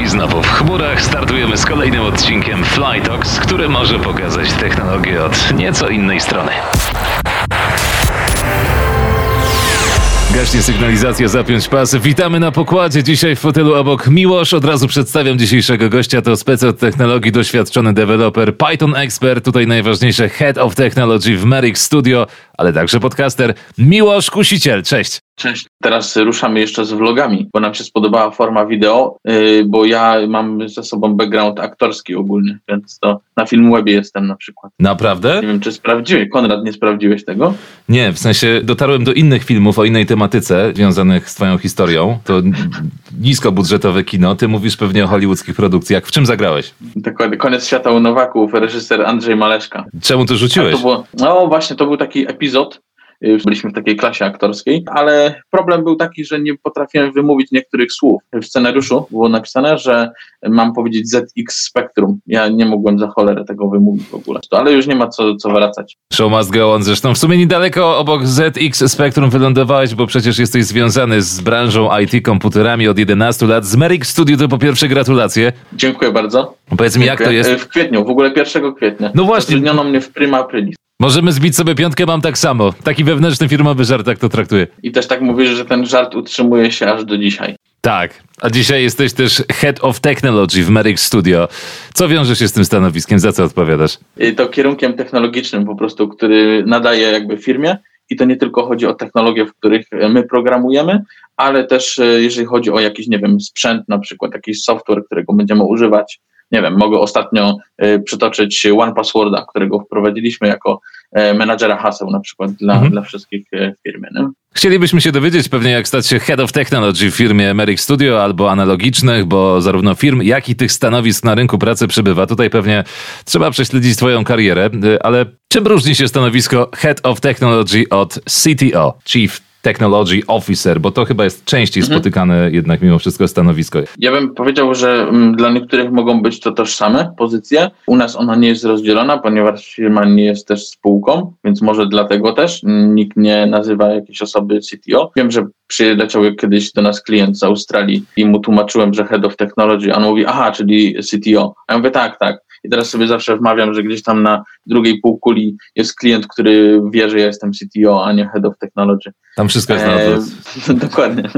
I znowu w chmurach startujemy z kolejnym odcinkiem Flytox, który może pokazać technologię od nieco innej strony. Gaśnie sygnalizacja, zapiąć pasy. Witamy na pokładzie. Dzisiaj w fotelu obok Miłosz. Od razu przedstawiam dzisiejszego gościa. To spec technologii, doświadczony deweloper, Python expert. Tutaj najważniejsze Head of Technology w Merrick Studio, ale także podcaster Miłosz Kusiciel. Cześć. Cześć. Teraz ruszamy jeszcze z vlogami, bo nam się spodobała forma wideo, yy, bo ja mam ze sobą background aktorski ogólny, więc to na Filmwebie jestem na przykład. Naprawdę? Nie wiem, czy sprawdziłeś. Konrad, nie sprawdziłeś tego? Nie, w sensie dotarłem do innych filmów o innej tematyce związanych z twoją historią. To niskobudżetowe kino. Ty mówisz pewnie o hollywoodzkich produkcjach. W czym zagrałeś? Dokładnie. Koniec świata u Nowaków, reżyser Andrzej Maleszka. Czemu to rzuciłeś? To było, no właśnie, to był taki epizod, już byliśmy w takiej klasie aktorskiej, ale problem był taki, że nie potrafiłem wymówić niektórych słów. W scenariuszu było napisane, że mam powiedzieć ZX Spectrum. Ja nie mogłem za cholerę tego wymówić w ogóle, ale już nie ma co, co wracać. Show must go on. Zresztą w sumie niedaleko obok ZX Spectrum wylądowałeś, bo przecież jesteś związany z branżą IT komputerami od 11 lat. Z Merrick Studio to po pierwsze gratulacje. Dziękuję bardzo. Powiedz mi, jak to jest? W kwietniu, w ogóle 1 kwietnia. No właśnie. Zatrudniono mnie w Prima Aprilis. Możemy zbić sobie piątkę, mam tak samo. Taki wewnętrzny firmowy żart, tak to traktuję. I też tak mówisz, że ten żart utrzymuje się aż do dzisiaj. Tak. A dzisiaj jesteś też Head of Technology w Merrick Studio. Co wiąże się z tym stanowiskiem? Za co odpowiadasz? To kierunkiem technologicznym po prostu, który nadaje jakby firmie. I to nie tylko chodzi o technologie, w których my programujemy, ale też e, jeżeli chodzi o jakiś, nie wiem, sprzęt, na przykład jakiś software, którego będziemy używać, nie wiem, mogę ostatnio y, przytoczyć One Passworda, którego wprowadziliśmy jako y, menadżera haseł na przykład dla, mhm. dla wszystkich y, firmy. Nie? Chcielibyśmy się dowiedzieć pewnie, jak stać się Head of Technology w firmie Merrick Studio albo analogicznych, bo zarówno firm, jak i tych stanowisk na rynku pracy przybywa. Tutaj pewnie trzeba prześledzić Twoją karierę, ale czym różni się stanowisko Head of Technology od CTO, Chief Technology Officer, bo to chyba jest częściej mhm. spotykane jednak mimo wszystko stanowisko. Ja bym powiedział, że mm, dla niektórych mogą być to tożsame pozycje. U nas ona nie jest rozdzielona, ponieważ firma nie jest też spółką, więc może dlatego też nikt nie nazywa jakiejś osoby CTO. Wiem, że przyleciał kiedyś do nas klient z Australii i mu tłumaczyłem, że Head of Technology, a on mówi, aha, czyli CTO. A ja mówię, tak, tak. I teraz sobie zawsze wmawiam, że gdzieś tam na drugiej półkuli jest klient, który wie, że ja jestem CTO, a nie Head of Technology. Tam wszystko jest na e, Dokładnie.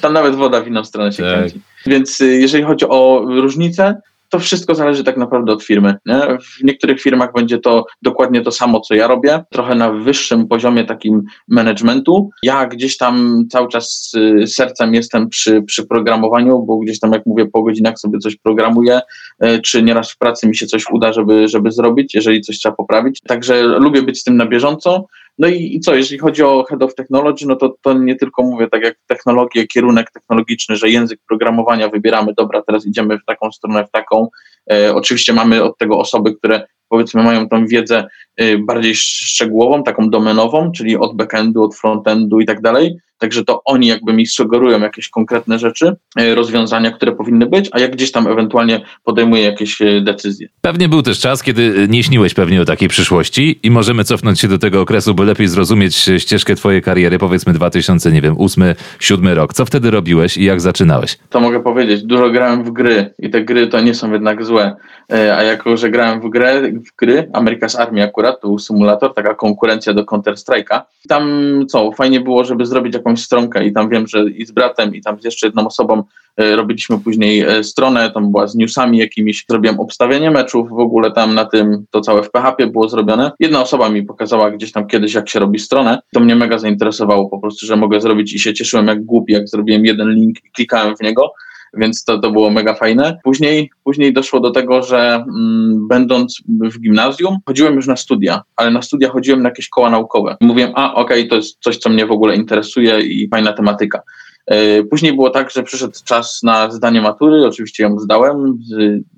Tam nawet woda w inną stronę się tak. kręci. Więc y, jeżeli chodzi o różnice, to wszystko zależy tak naprawdę od firmy. Nie? W niektórych firmach będzie to dokładnie to samo, co ja robię, trochę na wyższym poziomie takim managementu. Ja gdzieś tam cały czas sercem jestem przy, przy programowaniu, bo gdzieś tam, jak mówię, po godzinach sobie coś programuję, e, czy nieraz w pracy mi się coś uda, żeby, żeby zrobić, jeżeli coś trzeba poprawić. Także lubię być z tym na bieżąco. No i, i co, jeżeli chodzi o Head of Technology, no to, to nie tylko mówię tak jak technologię, kierunek technologiczny, że język programowania wybieramy, dobra, teraz idziemy w taką stronę, w taką. E, oczywiście mamy od tego osoby, które powiedzmy mają tą wiedzę e, bardziej szczegółową, taką domenową, czyli od backendu, od frontendu i tak dalej. Także to oni jakby mi sugerują jakieś konkretne rzeczy, e, rozwiązania, które powinny być, a jak gdzieś tam ewentualnie podejmuję jakieś e, decyzje. Pewnie był też czas, kiedy e, nie śniłeś pewnie o takiej przyszłości i możemy cofnąć się do tego okresu, by lepiej zrozumieć ścieżkę twojej kariery, powiedzmy 2000, nie wiem, 8, 7 rok. Co wtedy robiłeś i jak zaczynałeś? To mogę powiedzieć, dużo grałem w gry i te gry to nie są jednak złe, a jako, że grałem w, grę, w gry, America's Army akurat, to był symulator, taka konkurencja do Counter-Strike'a. Tam co, fajnie było, żeby zrobić jakąś jakąś stronkę i tam wiem, że i z bratem, i tam z jeszcze jedną osobą e, robiliśmy później e, stronę, tam była z newsami jakimiś, zrobiłem obstawienie meczów, w ogóle tam na tym to całe w PHP było zrobione. Jedna osoba mi pokazała gdzieś tam kiedyś, jak się robi stronę. To mnie mega zainteresowało po prostu, że mogę zrobić i się cieszyłem jak głupi, jak zrobiłem jeden link i klikałem w niego więc to, to było mega fajne. Później, później doszło do tego, że mm, będąc w gimnazjum, chodziłem już na studia, ale na studia chodziłem na jakieś koła naukowe. Mówiłem, a okej, okay, to jest coś, co mnie w ogóle interesuje i fajna tematyka. E, później było tak, że przyszedł czas na zdanie matury, oczywiście ją zdałem,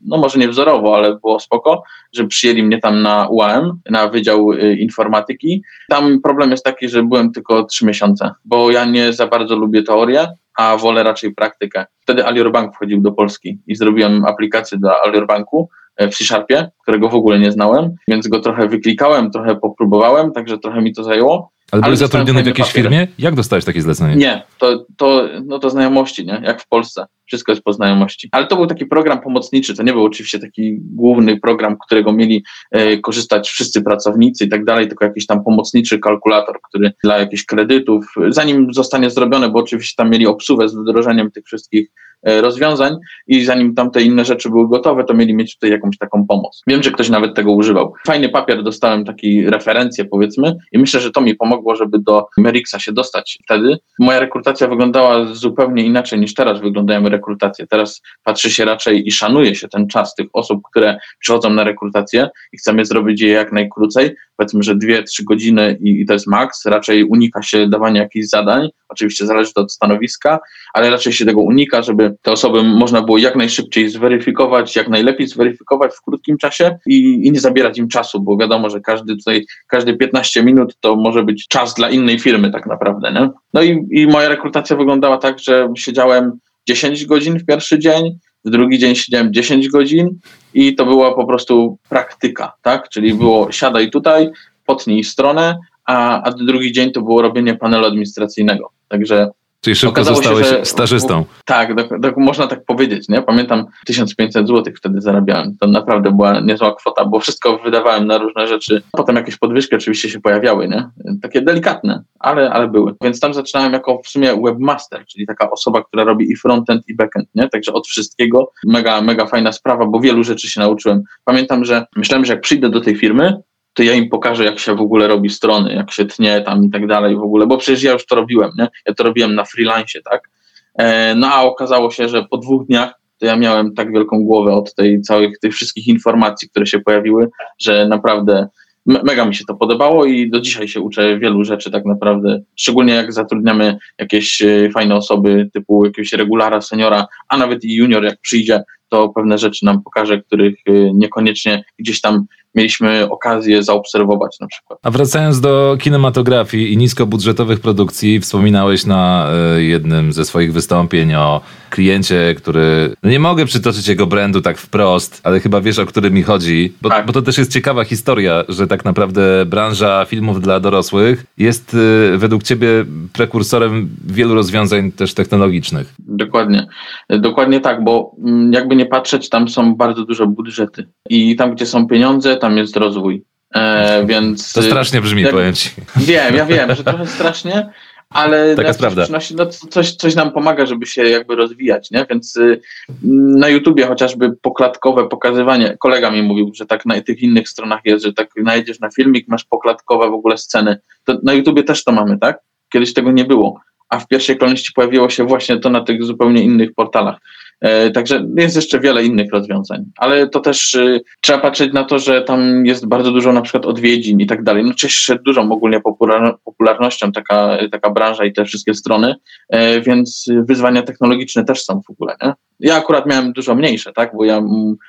no może nie wzorowo, ale było spoko, że przyjęli mnie tam na UAM, na Wydział e, Informatyki. Tam problem jest taki, że byłem tylko trzy miesiące, bo ja nie za bardzo lubię teorię, a wolę raczej praktykę. Wtedy Alior Bank wchodził do Polski i zrobiłem aplikację dla Alior Banku w C-Sharpie, którego w ogóle nie znałem, więc go trochę wyklikałem, trochę popróbowałem, także trochę mi to zajęło. Ale, byłeś zatrudniony w jakiejś papier. firmie? Jak dostałeś takie zlecenie? Nie, to, to, no to znajomości, nie? jak w Polsce. Wszystko jest po znajomości. Ale to był taki program pomocniczy, to nie był oczywiście taki główny program, którego mieli e, korzystać wszyscy pracownicy i tak dalej, tylko jakiś tam pomocniczy kalkulator, który dla jakichś kredytów, zanim zostanie zrobione, bo oczywiście tam mieli obsługę z wdrożeniem tych wszystkich E, rozwiązań i zanim tam te inne rzeczy były gotowe, to mieli mieć tutaj jakąś taką pomoc. Wiem, że ktoś nawet tego używał. Fajny papier, dostałem taki referencję powiedzmy i myślę, że to mi pomogło, żeby do Merixa się dostać wtedy. Moja rekrutacja wyglądała zupełnie inaczej niż teraz wyglądają rekrutacje. Teraz patrzy się raczej i szanuje się ten czas tych osób, które przychodzą na rekrutację i chcemy zrobić je jak najkrócej, powiedzmy, że dwie, trzy godziny i, i to jest maks. Raczej unika się dawania jakichś zadań, oczywiście zależy to od stanowiska, ale raczej się tego unika, żeby te osoby można było jak najszybciej zweryfikować, jak najlepiej zweryfikować w krótkim czasie i, i nie zabierać im czasu, bo wiadomo, że każdy tutaj, każde 15 minut to może być czas dla innej firmy tak naprawdę. Nie? No i, i moja rekrutacja wyglądała tak, że siedziałem 10 godzin w pierwszy dzień, w drugi dzień siedziałem 10 godzin i to była po prostu praktyka, tak? Czyli było siadaj tutaj, potnij stronę, a, a drugi dzień to było robienie panelu administracyjnego. Także Czyli szybko zostałeś się, że, stażystą. Tak, do, do, można tak powiedzieć. Nie? Pamiętam 1500 zł wtedy zarabiałem. To naprawdę była niezła kwota, bo wszystko wydawałem na różne rzeczy. Potem jakieś podwyżki oczywiście się pojawiały, nie? takie delikatne, ale, ale były. Więc tam zaczynałem jako w sumie webmaster, czyli taka osoba, która robi i frontend, i backend. Nie? Także od wszystkiego. Mega, mega fajna sprawa, bo wielu rzeczy się nauczyłem. Pamiętam, że myślałem, że jak przyjdę do tej firmy, to ja im pokażę, jak się w ogóle robi strony, jak się tnie tam i tak dalej w ogóle, bo przecież ja już to robiłem, nie? Ja to robiłem na freelance, tak? E, no a okazało się, że po dwóch dniach to ja miałem tak wielką głowę od tej całych, tych wszystkich informacji, które się pojawiły, że naprawdę mega mi się to podobało i do dzisiaj się uczę wielu rzeczy tak naprawdę, szczególnie jak zatrudniamy jakieś e, fajne osoby typu jakiegoś regulara, seniora, a nawet i junior jak przyjdzie, to pewne rzeczy nam pokaże, których e, niekoniecznie gdzieś tam mieliśmy okazję zaobserwować na przykład. A wracając do kinematografii i niskobudżetowych produkcji, wspominałeś na e, jednym ze swoich wystąpień o kliencie, który, no nie mogę przytoczyć jego brandu tak wprost, ale chyba wiesz o którym mi chodzi, bo, tak. bo to też jest ciekawa historia, że tak naprawdę branża filmów dla dorosłych jest e, według ciebie prekursorem wielu rozwiązań też technologicznych. Dokładnie. Dokładnie tak, bo mm, jakby nie patrzeć, tam są bardzo duże budżety i tam, gdzie są pieniądze, tam jest rozwój. E, więc. To strasznie brzmi, jak, powiem ci. Wiem, ja wiem, że trochę strasznie, ale Taka prawda. No, coś, coś nam pomaga, żeby się jakby rozwijać, nie? Więc y, na YouTubie chociażby poklatkowe pokazywanie, kolega mi mówił, że tak na tych innych stronach jest, że tak najedziesz na filmik, masz poklatkowe w ogóle sceny. To na YouTubie też to mamy, tak? Kiedyś tego nie było, a w pierwszej kolejności pojawiło się właśnie to na tych zupełnie innych portalach. E, także jest jeszcze wiele innych rozwiązań, ale to też y, trzeba patrzeć na to, że tam jest bardzo dużo na przykład odwiedzin i tak dalej. No cieszy się dużą ogólnie popularnością taka, taka branża i te wszystkie strony, e, więc wyzwania technologiczne też są w ogóle, nie? Ja akurat miałem dużo mniejsze, tak, bo ja,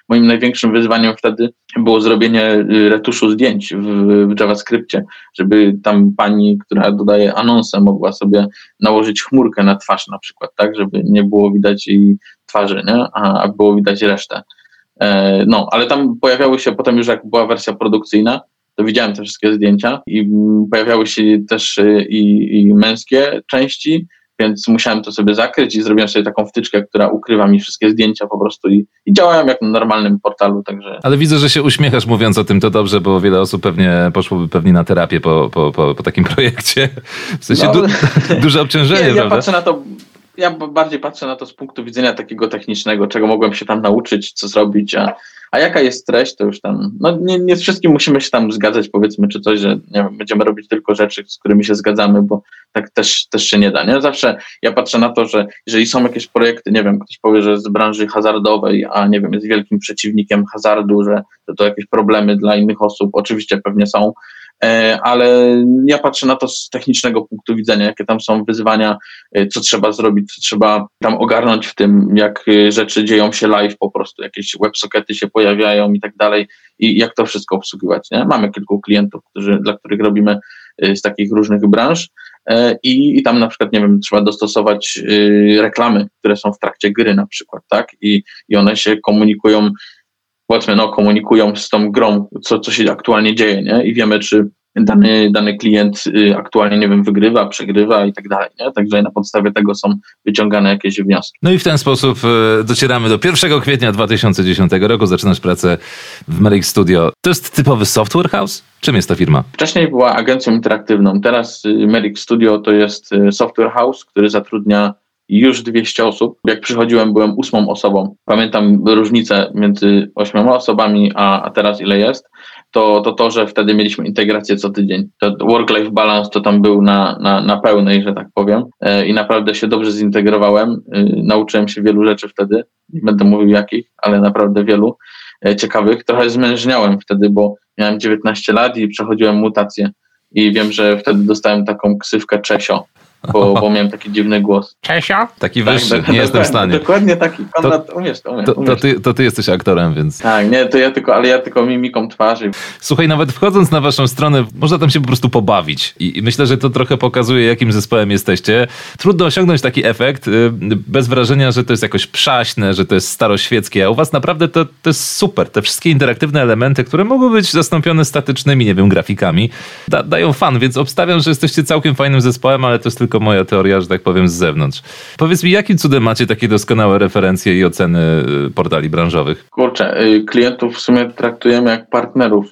moim największym wyzwaniem wtedy było zrobienie y, retuszu zdjęć w, w JavaScriptie, żeby tam pani, która dodaje anonsę, mogła sobie nałożyć chmurkę na twarz na przykład, tak, żeby nie było widać jej twarzy, nie? A, a było widać resztę. E, no, ale tam pojawiały się potem już jak była wersja produkcyjna, to widziałem te wszystkie zdjęcia i pojawiały się też y, i, i męskie części, więc musiałem to sobie zakryć i zrobiłem sobie taką wtyczkę, która ukrywa mi wszystkie zdjęcia po prostu i, i działałem jak na normalnym portalu, także... Ale widzę, że się uśmiechasz mówiąc o tym, to dobrze, bo wiele osób pewnie poszłoby pewnie na terapię po, po, po, po takim projekcie. W sensie no, du duże obciążenie, nie, ja patrzę na to ja bardziej patrzę na to z punktu widzenia takiego technicznego, czego mogłem się tam nauczyć, co zrobić, a, a jaka jest treść, to już tam, no nie, nie z wszystkim musimy się tam zgadzać, powiedzmy, czy coś, że wiem, będziemy robić tylko rzeczy, z którymi się zgadzamy, bo tak też, też się nie da, nie? Zawsze ja patrzę na to, że jeżeli są jakieś projekty, nie wiem, ktoś powie, że z branży hazardowej, a nie wiem, jest wielkim przeciwnikiem hazardu, że to, to jakieś problemy dla innych osób, oczywiście pewnie są, ale ja patrzę na to z technicznego punktu widzenia, jakie tam są wyzwania, e, co trzeba zrobić, co trzeba tam ogarnąć w tym, jak e, rzeczy dzieją się live po prostu, jakieś websockety się pojawiają i tak dalej i jak to wszystko obsługiwać. Nie? Mamy kilku klientów, którzy, dla których robimy z takich różnych branż i, i tam na przykład, nie wiem, trzeba dostosować reklamy, które są w trakcie gry na przykład, tak, i, i one się komunikują powiedzmy, no, komunikują z tą grą, co, co się aktualnie dzieje, nie? I wiemy, czy dany, dany klient y, aktualnie, nie wiem, wygrywa, przegrywa i tak dalej, nie? Także na podstawie tego są wyciągane jakieś wnioski. No i w ten sposób y, docieramy do 1 kwietnia 2010 roku, zaczynasz pracę w Merrick Studio. To jest typowy software house? Czym jest ta firma? Wcześniej była agencją interaktywną, teraz y, Merrick Studio to jest software house, który zatrudnia już 200 osób. Jak przychodziłem, byłem ósmą osobą. Pamiętam różnicę między ośmioma osobami, a, a teraz ile jest. To, to to, że wtedy mieliśmy integrację co tydzień. Work-life balance to tam był na, na, na pełnej, że tak powiem. E, I naprawdę się dobrze zintegrowałem. E, nauczyłem się wielu rzeczy wtedy. Nie będę mówił jakich, ale naprawdę wielu e, ciekawych. Trochę zmężniałem wtedy, bo miałem 19 lat i przechodziłem mutację. I wiem, że wtedy dostałem taką ksywkę Czesio bo, bo miałem taki dziwny głos. Czesio? Taki tak, wyższy, tak, nie jestem w stanie. Dokładnie taki, Konrad, to, umiesz, umiesz, to, to, ty, to ty jesteś aktorem, więc... Tak, nie, to ja tylko, ale ja tylko mimiką twarzy. Słuchaj, nawet wchodząc na waszą stronę, można tam się po prostu pobawić I, i myślę, że to trochę pokazuje, jakim zespołem jesteście. Trudno osiągnąć taki efekt y, bez wrażenia, że to jest jakoś przaśne, że to jest staroświeckie, a u was naprawdę to, to jest super. Te wszystkie interaktywne elementy, które mogą być zastąpione statycznymi, nie wiem, grafikami, da, dają fan, więc obstawiam, że jesteście całkiem fajnym zespołem, ale to jest tylko tylko moja teoria, że tak powiem, z zewnątrz. Powiedz mi, jakim cudem macie takie doskonałe referencje i oceny y, portali branżowych? Kurczę, y, klientów w sumie traktujemy jak partnerów.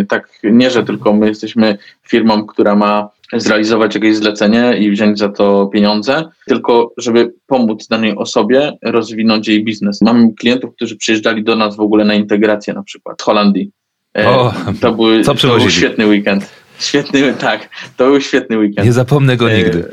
Y, tak nie, że tylko my jesteśmy firmą, która ma zrealizować jakieś zlecenie i wziąć za to pieniądze, tylko żeby pomóc danej osobie rozwinąć jej biznes. Mamy klientów, którzy przyjeżdżali do nas w ogóle na integrację na przykład z Holandii. O, to, był, to był świetny weekend. Świetny, tak, to był świetny weekend. Nie zapomnę go nigdy.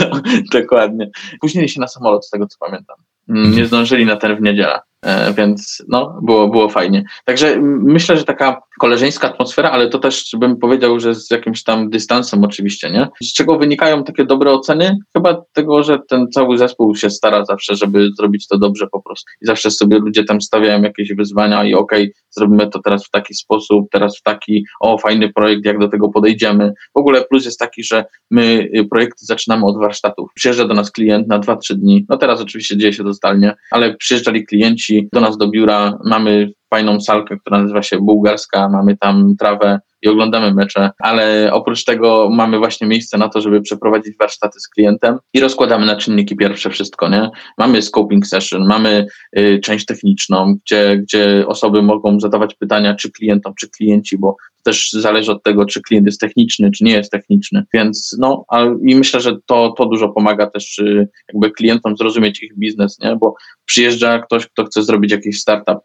No, dokładnie. Później się na samolot, z tego co pamiętam. Mm, nie zdążyli na ten w niedzielę. E, więc no, było, było fajnie. Także myślę, że taka koleżeńska atmosfera, ale to też bym powiedział, że z jakimś tam dystansem oczywiście, nie? Z czego wynikają takie dobre oceny? Chyba tego, że ten cały zespół się stara zawsze, żeby zrobić to dobrze po prostu. I zawsze sobie ludzie tam stawiają jakieś wyzwania i okej, okay, zrobimy to teraz w taki sposób, teraz w taki, o fajny projekt, jak do tego podejdziemy. W ogóle plus jest taki, że my y, projekty zaczynamy od warsztatów. Przyjeżdża do nas klient na 2-3 dni. No teraz oczywiście dzieje się to zdalnie, ale przyjeżdżali klienci do nas do biura, mamy fajną salkę, która nazywa się Bułgarska, mamy tam trawę i oglądamy mecze, ale oprócz tego mamy właśnie miejsce na to, żeby przeprowadzić warsztaty z klientem i rozkładamy na czynniki pierwsze wszystko, nie? Mamy scoping session, mamy y, część techniczną, gdzie, gdzie osoby mogą zadawać pytania, czy klientom, czy klienci, bo też zależy od tego, czy klient jest techniczny, czy nie jest techniczny, więc no, a, i myślę, że to, to dużo pomaga też y, jakby klientom zrozumieć ich biznes, nie? Bo przyjeżdża ktoś, kto chce zrobić jakiś startup,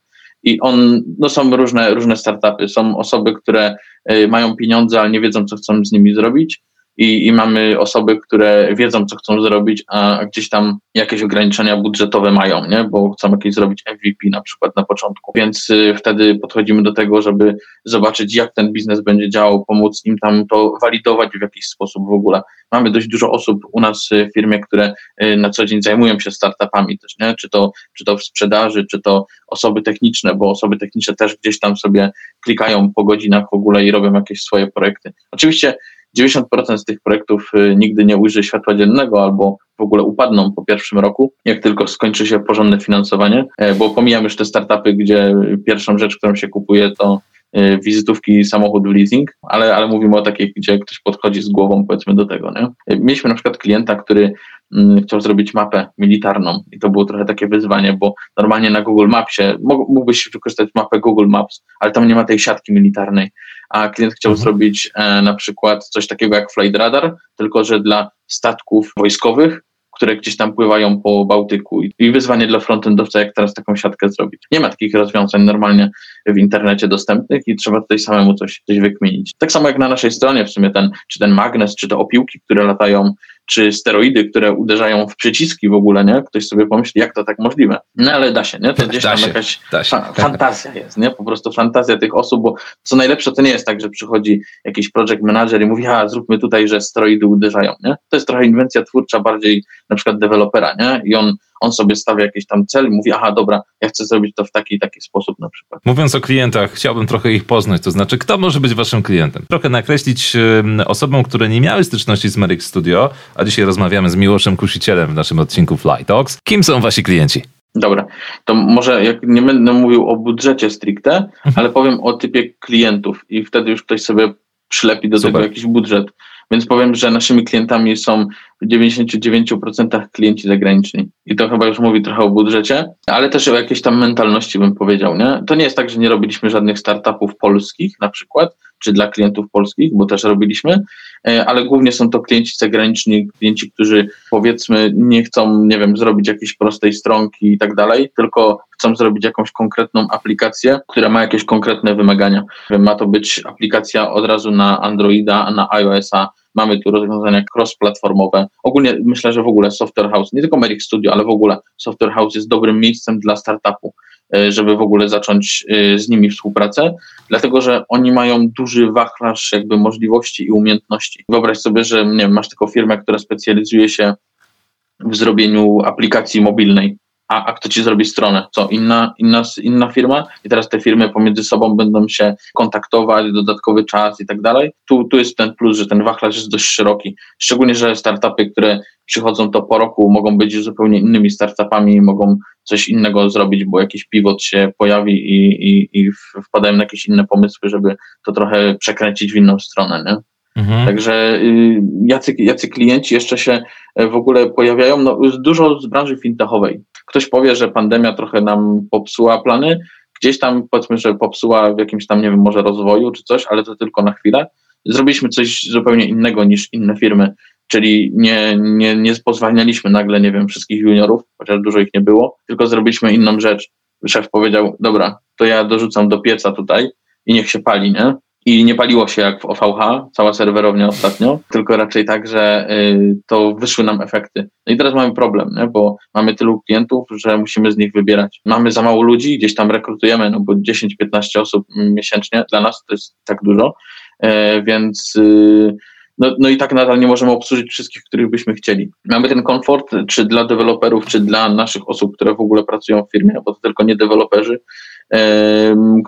i on, no są różne, różne startupy. Są osoby, które y, mają pieniądze, ale nie wiedzą, co chcą z nimi zrobić i, i mamy osoby, które wiedzą, co chcą zrobić, a gdzieś tam jakieś ograniczenia budżetowe mają, nie? bo chcą jakieś zrobić MVP na przykład na początku. Więc y, wtedy podchodzimy do tego, żeby zobaczyć, jak ten biznes będzie działał, pomóc im tam to walidować w jakiś sposób w ogóle. Mamy dość dużo osób u nas w firmie, które y, na co dzień zajmują się startupami też, nie? Czy to, czy to w sprzedaży, czy to osoby techniczne, bo osoby techniczne też gdzieś tam sobie klikają po godzinach w ogóle i robią jakieś swoje projekty. Oczywiście 90% z tych projektów y, nigdy nie ujrzy światła dziennego albo w ogóle upadną po pierwszym roku, jak tylko skończy się porządne finansowanie, e, bo pomijam już te startupy, gdzie pierwszą rzecz, którą się kupuje, to e, wizytówki samochodu leasing, ale, ale mówimy o takich, gdzie ktoś podchodzi z głową powiedzmy do tego. Nie? E, mieliśmy na przykład klienta, który mm, chciał zrobić mapę militarną i to było trochę takie wyzwanie, bo normalnie na Google Mapsie mógłbyś wykorzystać mapę Google Maps, ale tam nie ma tej siatki militarnej a klient chciał mhm. zrobić e, na przykład coś takiego jak Flight Radar, tylko że dla statków wojskowych, które gdzieś tam pływają po Bałtyku i wyzwanie dla frontendowca, jak teraz taką siatkę zrobić. Nie ma takich rozwiązań normalnie w internecie dostępnych i trzeba tutaj samemu coś, coś wykminić. Tak samo jak na naszej stronie w sumie ten, czy ten magnes, czy te opiłki, które latają czy steroidy, które uderzają w przyciski w ogóle, nie? Ktoś sobie pomyśli, jak to tak możliwe. No ale da się, nie? To gdzieś tam się, jakaś fa fantazja jest, nie? Po prostu fantazja tych osób, bo co najlepsze to nie jest tak, że przychodzi jakiś project manager i mówi, a zróbmy tutaj, że steroidy uderzają, nie? To jest trochę inwencja twórcza bardziej na przykład dewelopera, nie? I on on sobie stawia jakiś tam cel i mówi, aha, dobra, ja chcę zrobić to w taki i taki sposób na przykład. Mówiąc o klientach, chciałbym trochę ich poznać, to znaczy, kto może być waszym klientem? Trochę nakreślić osobom, które nie miały styczności z Merrick Studio, a dzisiaj rozmawiamy z Miłoszem Kusicielem w naszym odcinku Fly Talks. Kim są wasi klienci? Dobra, to może jak nie będę mówił o budżecie stricte, mhm. ale powiem o typie klientów i wtedy już ktoś sobie przylepi do Super. tego jakiś budżet. Więc powiem, że naszymi klientami są w 99% klienci zagraniczni. I to chyba już mówi trochę o budżecie, ale też o jakiejś tam mentalności bym powiedział. Nie? To nie jest tak, że nie robiliśmy żadnych startupów polskich na przykład, czy dla klientów polskich, bo też robiliśmy, e, ale głównie są to klienci zagraniczni, klienci, którzy powiedzmy nie chcą, nie wiem, zrobić jakiejś prostej stronki i tak dalej, tylko chcą zrobić jakąś konkretną aplikację, która ma jakieś konkretne wymagania. Ma to być aplikacja od razu na Androida, na iOS-a, mamy tu rozwiązania cross-platformowe. Ogólnie myślę, że w ogóle Software House, nie tylko Merrick Studio, ale w ogóle Software House jest dobrym miejscem dla startupu, żeby w ogóle zacząć e, z nimi współpracę, dlatego że oni mają duży wachlarz jakby możliwości i umiejętności. Wyobraź sobie, że nie wiem, masz taką firmę, która specjalizuje się w zrobieniu aplikacji mobilnej a, a kto ci zrobi stronę? Co, inna, inna, inna firma? I teraz te firmy pomiędzy sobą będą się kontaktować, dodatkowy czas i tak dalej. Tu, tu jest ten plus, że ten wachlarz jest dość szeroki. Szczególnie, że startupy, które przychodzą to po roku, mogą być zupełnie innymi startupami i mogą coś innego zrobić, bo jakiś pivot się pojawi i, i, i wpadają na jakieś inne pomysły, żeby to trochę przekręcić w inną stronę. Nie? Mhm. Także y, jacy, jacy klienci jeszcze się e, w ogóle pojawiają? No, dużo z branży fintechowej. Ktoś powie, że pandemia trochę nam popsuła plany, gdzieś tam powiedzmy, że popsuła w jakimś tam, nie wiem, może rozwoju czy coś, ale to tylko na chwilę. Zrobiliśmy coś zupełnie innego niż inne firmy, czyli nie, nie, nie pozwalnialiśmy nagle, nie wiem, wszystkich juniorów, chociaż dużo ich nie było, tylko zrobiliśmy inną rzecz. Szef powiedział, dobra, to ja dorzucam do pieca tutaj i niech się pali, nie? i nie paliło się jak w OVH, cała serwerownia ostatnio, tylko raczej tak, że y, to wyszły nam efekty. No i teraz mamy problem, nie? bo mamy tylu klientów, że musimy z nich wybierać. Mamy za mało ludzi, gdzieś tam rekrutujemy, no bo 10-15 osób miesięcznie dla nas to jest tak dużo, e, więc y, no, no i tak nadal nie możemy obsłużyć wszystkich, których byśmy chcieli. Mamy ten komfort, czy dla deweloperów, czy dla naszych osób, które w ogóle pracują w firmie, bo to tylko nie deweloperzy,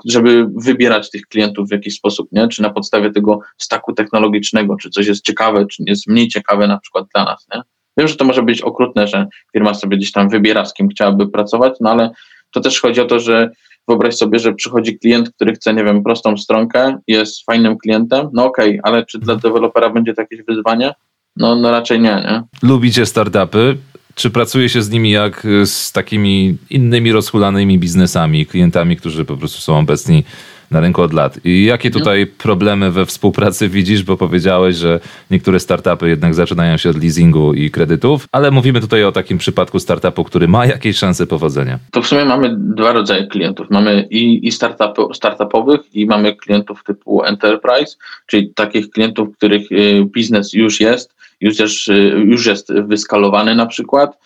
żeby wybierać tych klientów w jakiś sposób, nie? czy na podstawie tego staku technologicznego, czy coś jest ciekawe, czy jest mniej ciekawe na przykład dla nas. Nie? Wiem, że to może być okrutne, że firma sobie gdzieś tam wybiera, z kim chciałaby pracować, no ale to też chodzi o to, że wyobraź sobie, że przychodzi klient, który chce, nie wiem, prostą stronkę, jest fajnym klientem, no okej, okay, ale czy dla dewelopera będzie to jakieś wyzwanie? No, no raczej nie, nie. Lubicie startupy? Czy pracuje się z nimi jak z takimi innymi rozhulanymi biznesami, klientami, którzy po prostu są obecni na rynku od lat. I jakie mhm. tutaj problemy we współpracy widzisz, bo powiedziałeś, że niektóre startupy jednak zaczynają się od leasingu i kredytów, ale mówimy tutaj o takim przypadku startupu, który ma jakieś szanse powodzenia. To w sumie mamy dwa rodzaje klientów. Mamy i, i startup, startupowych i mamy klientów typu enterprise, czyli takich klientów, których y, biznes już jest, już jest, y, już jest wyskalowany na przykład,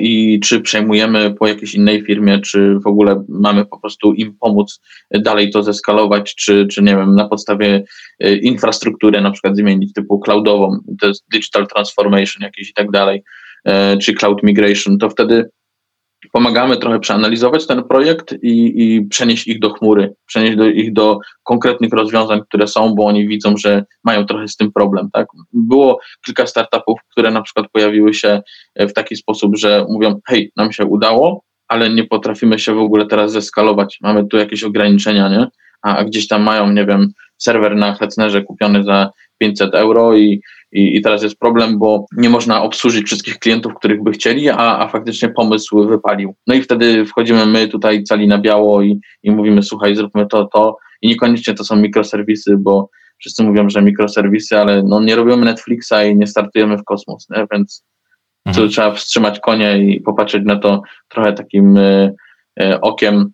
i czy przejmujemy po jakiejś innej firmie, czy w ogóle mamy po prostu im pomóc dalej to zeskalować, czy, czy nie wiem, na podstawie e, infrastruktury na przykład zmienić typu cloudową, to jest digital transformation jakiś i tak dalej, e, czy cloud migration, to wtedy pomagamy trochę przeanalizować ten projekt i, i przenieść ich do chmury, przenieść do, ich do konkretnych rozwiązań, które są, bo oni widzą, że mają trochę z tym problem. Tak? Było kilka startupów, które na przykład pojawiły się w taki sposób, że mówią, hej, nam się udało, ale nie potrafimy się w ogóle teraz zeskalować, mamy tu jakieś ograniczenia, nie? A, a gdzieś tam mają, nie wiem, serwer na Hetznerze kupiony za 500 euro i i, I teraz jest problem, bo nie można obsłużyć wszystkich klientów, których by chcieli, a, a faktycznie pomysł wypalił. No i wtedy wchodzimy my tutaj cali na biało i, i mówimy, słuchaj, zróbmy to, to. I niekoniecznie to są mikroserwisy, bo wszyscy mówią, że mikroserwisy, ale no nie robimy Netflixa i nie startujemy w kosmos, nie? więc mhm. tu trzeba wstrzymać konie i popatrzeć na to trochę takim y, y, okiem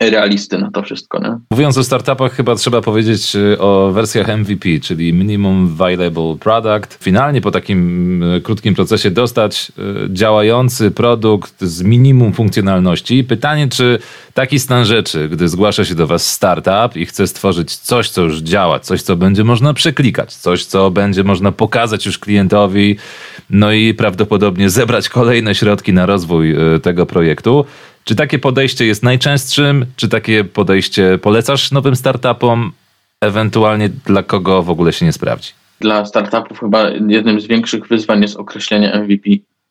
realisty na to wszystko. Nie? Mówiąc o startupach, chyba trzeba powiedzieć y, o wersjach MVP, czyli Minimum Viable Product. Finalnie po takim y, krótkim procesie dostać y, działający produkt z minimum funkcjonalności. Pytanie, czy taki stan rzeczy, gdy zgłasza się do Was startup i chce stworzyć coś, co już działa, coś, co będzie można przeklikać, coś, co będzie można pokazać już klientowi, no i prawdopodobnie zebrać kolejne środki na rozwój tego projektu, czy takie podejście jest najczęstszym? Czy takie podejście polecasz nowym startupom? Ewentualnie dla kogo w ogóle się nie sprawdzi? Dla startupów chyba jednym z większych wyzwań jest określenie MVP,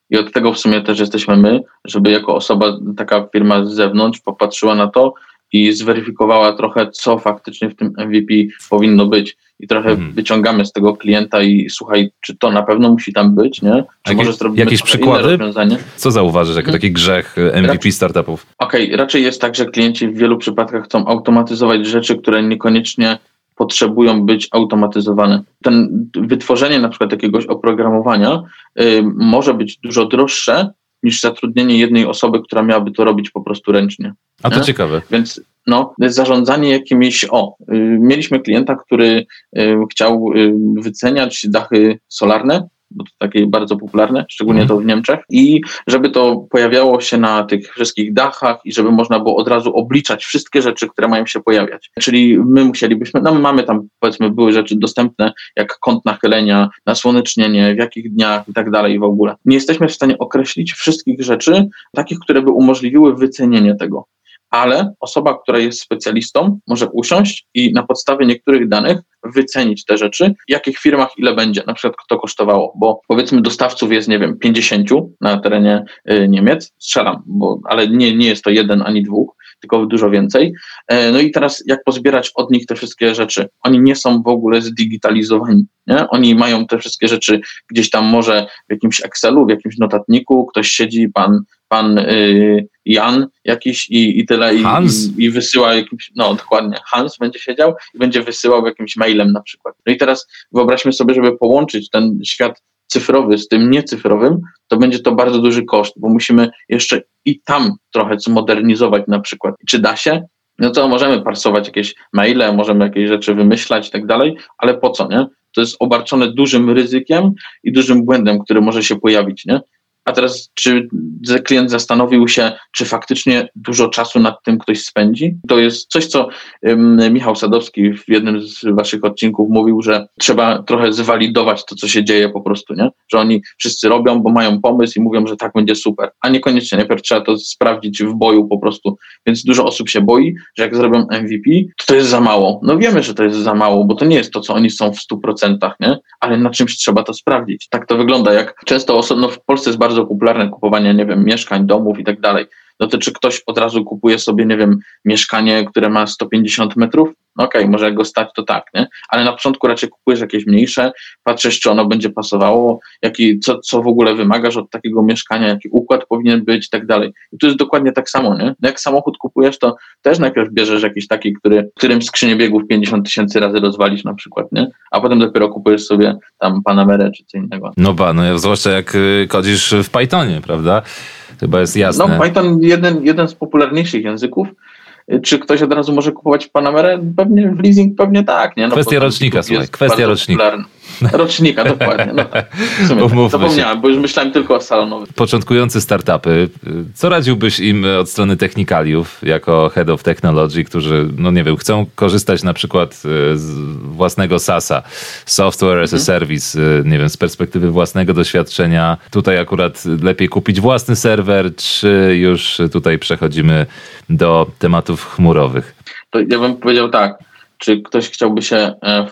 I od tego w sumie też jesteśmy my, żeby jako osoba, taka firma z zewnątrz popatrzyła na to i zweryfikowała trochę, co faktycznie w tym MVP powinno być. I trochę hmm. wyciągamy z tego klienta i słuchaj, czy to na pewno musi tam być, nie? Czy Jakie, może zrobimy jakieś przykłady? rozwiązanie? Co zauważysz jako hmm. taki grzech MVP raczej, startupów? Okej, okay, raczej jest tak, że klienci w wielu przypadkach chcą automatyzować rzeczy, które niekoniecznie potrzebują być automatyzowane. Ten wytworzenie na przykład jakiegoś oprogramowania y, może być dużo droższe niż zatrudnienie jednej osoby, która miałaby to robić po prostu ręcznie. A to nie? ciekawe. Więc no, zarządzanie jakimiś. O, y, mieliśmy klienta, który y, chciał y, wyceniać dachy solarne takie bardzo popularne, szczególnie mm. to w Niemczech, i żeby to pojawiało się na tych wszystkich dachach i żeby można było od razu obliczać wszystkie rzeczy, które mają się pojawiać. Czyli my musielibyśmy, no mamy tam powiedzmy były rzeczy dostępne, jak kąt nachylenia, nasłonecznienie, w jakich dniach i tak dalej w ogóle. Nie jesteśmy w stanie określić wszystkich rzeczy, takich, które by umożliwiły wycenienie tego ale osoba, która jest specjalistą, może usiąść i na podstawie niektórych danych wycenić te rzeczy, w jakich firmach ile będzie, na przykład to kosztowało, bo powiedzmy dostawców jest, nie wiem, 50 na terenie y, Niemiec, strzelam, bo, ale nie, nie jest to jeden ani dwóch, tylko dużo więcej. E, no i teraz jak pozbierać od nich te wszystkie rzeczy? Oni nie są w ogóle zdigitalizowani. Nie? Oni mają te wszystkie rzeczy gdzieś tam może w jakimś Excelu, w jakimś notatniku, ktoś siedzi, pan, pan y, Jan jakiś i, i tyle i, i, i, wysyła jakimś, no dokładnie, Hans będzie siedział i będzie wysyłał jakimś mailem na przykład. No i teraz wyobraźmy sobie, żeby połączyć ten świat cyfrowy z tym niecyfrowym, to będzie to bardzo duży koszt, bo musimy jeszcze i tam trochę zmodernizować na przykład. Czy da się? No to możemy parsować jakieś maile, możemy jakieś rzeczy wymyślać i tak dalej, ale po co, nie? To jest obarczone dużym ryzykiem i dużym błędem, który może się pojawić, nie? A teraz, czy klient zastanowił się, czy faktycznie dużo czasu nad tym ktoś spędzi? To jest coś, co Michał Sadowski w jednym z waszych odcinków mówił, że trzeba trochę zwalidować to, co się dzieje po prostu, nie? Że oni wszyscy robią, bo mają pomysł i mówią, że tak będzie super, a niekoniecznie. Najpierw trzeba to sprawdzić w boju po prostu. Więc dużo osób się boi, że jak zrobią MVP, to to jest za mało. No wiemy, że to jest za mało, bo to nie jest to, co oni są w 100%, nie? Ale na czymś trzeba to sprawdzić. Tak to wygląda, jak często osobno w Polsce jest bardzo bardzo popularne kupowanie, nie wiem, mieszkań, domów i tak dalej. No to czy ktoś od razu kupuje sobie, nie wiem, mieszkanie, które ma 150 metrów? okej, okay, może jak go stać, to tak, nie? Ale na początku raczej kupujesz jakieś mniejsze, patrzysz, czy ono będzie pasowało, jaki, co, co w ogóle wymagasz od takiego mieszkania, jaki układ powinien być i tak dalej. I tu jest dokładnie tak samo, nie? Jak samochód kupujesz, to też najpierw bierzesz jakiś taki, który, którym skrzynię biegów 50 tysięcy razy rozwalisz na przykład, nie? A potem dopiero kupujesz sobie tam Panamerę czy co innego. No ba, no zwłaszcza jak y, kodzisz w Pythonie, prawda? Chyba jest jasne. No Python jeden, jeden z popularniejszych języków, czy ktoś od razu może kupować Panamerę? Pewnie w leasing pewnie tak. Nie? No, kwestia rocznika, słuchaj, kwestia rocznika. Popularny. Rocznika, dokładnie. No tak. tak. Zapomniałem, się. bo już myślałem tylko o salonowych. Początkujący startupy, co radziłbyś im od strony technikaliów, jako head of technology, którzy, no nie wiem, chcą korzystać na przykład e, z własnego SaaSa, software as a mhm. service, e, nie wiem, z perspektywy własnego doświadczenia. Tutaj akurat lepiej kupić własny serwer, czy już tutaj przechodzimy do tematów chmurowych? To ja bym powiedział tak czy ktoś chciałby się e,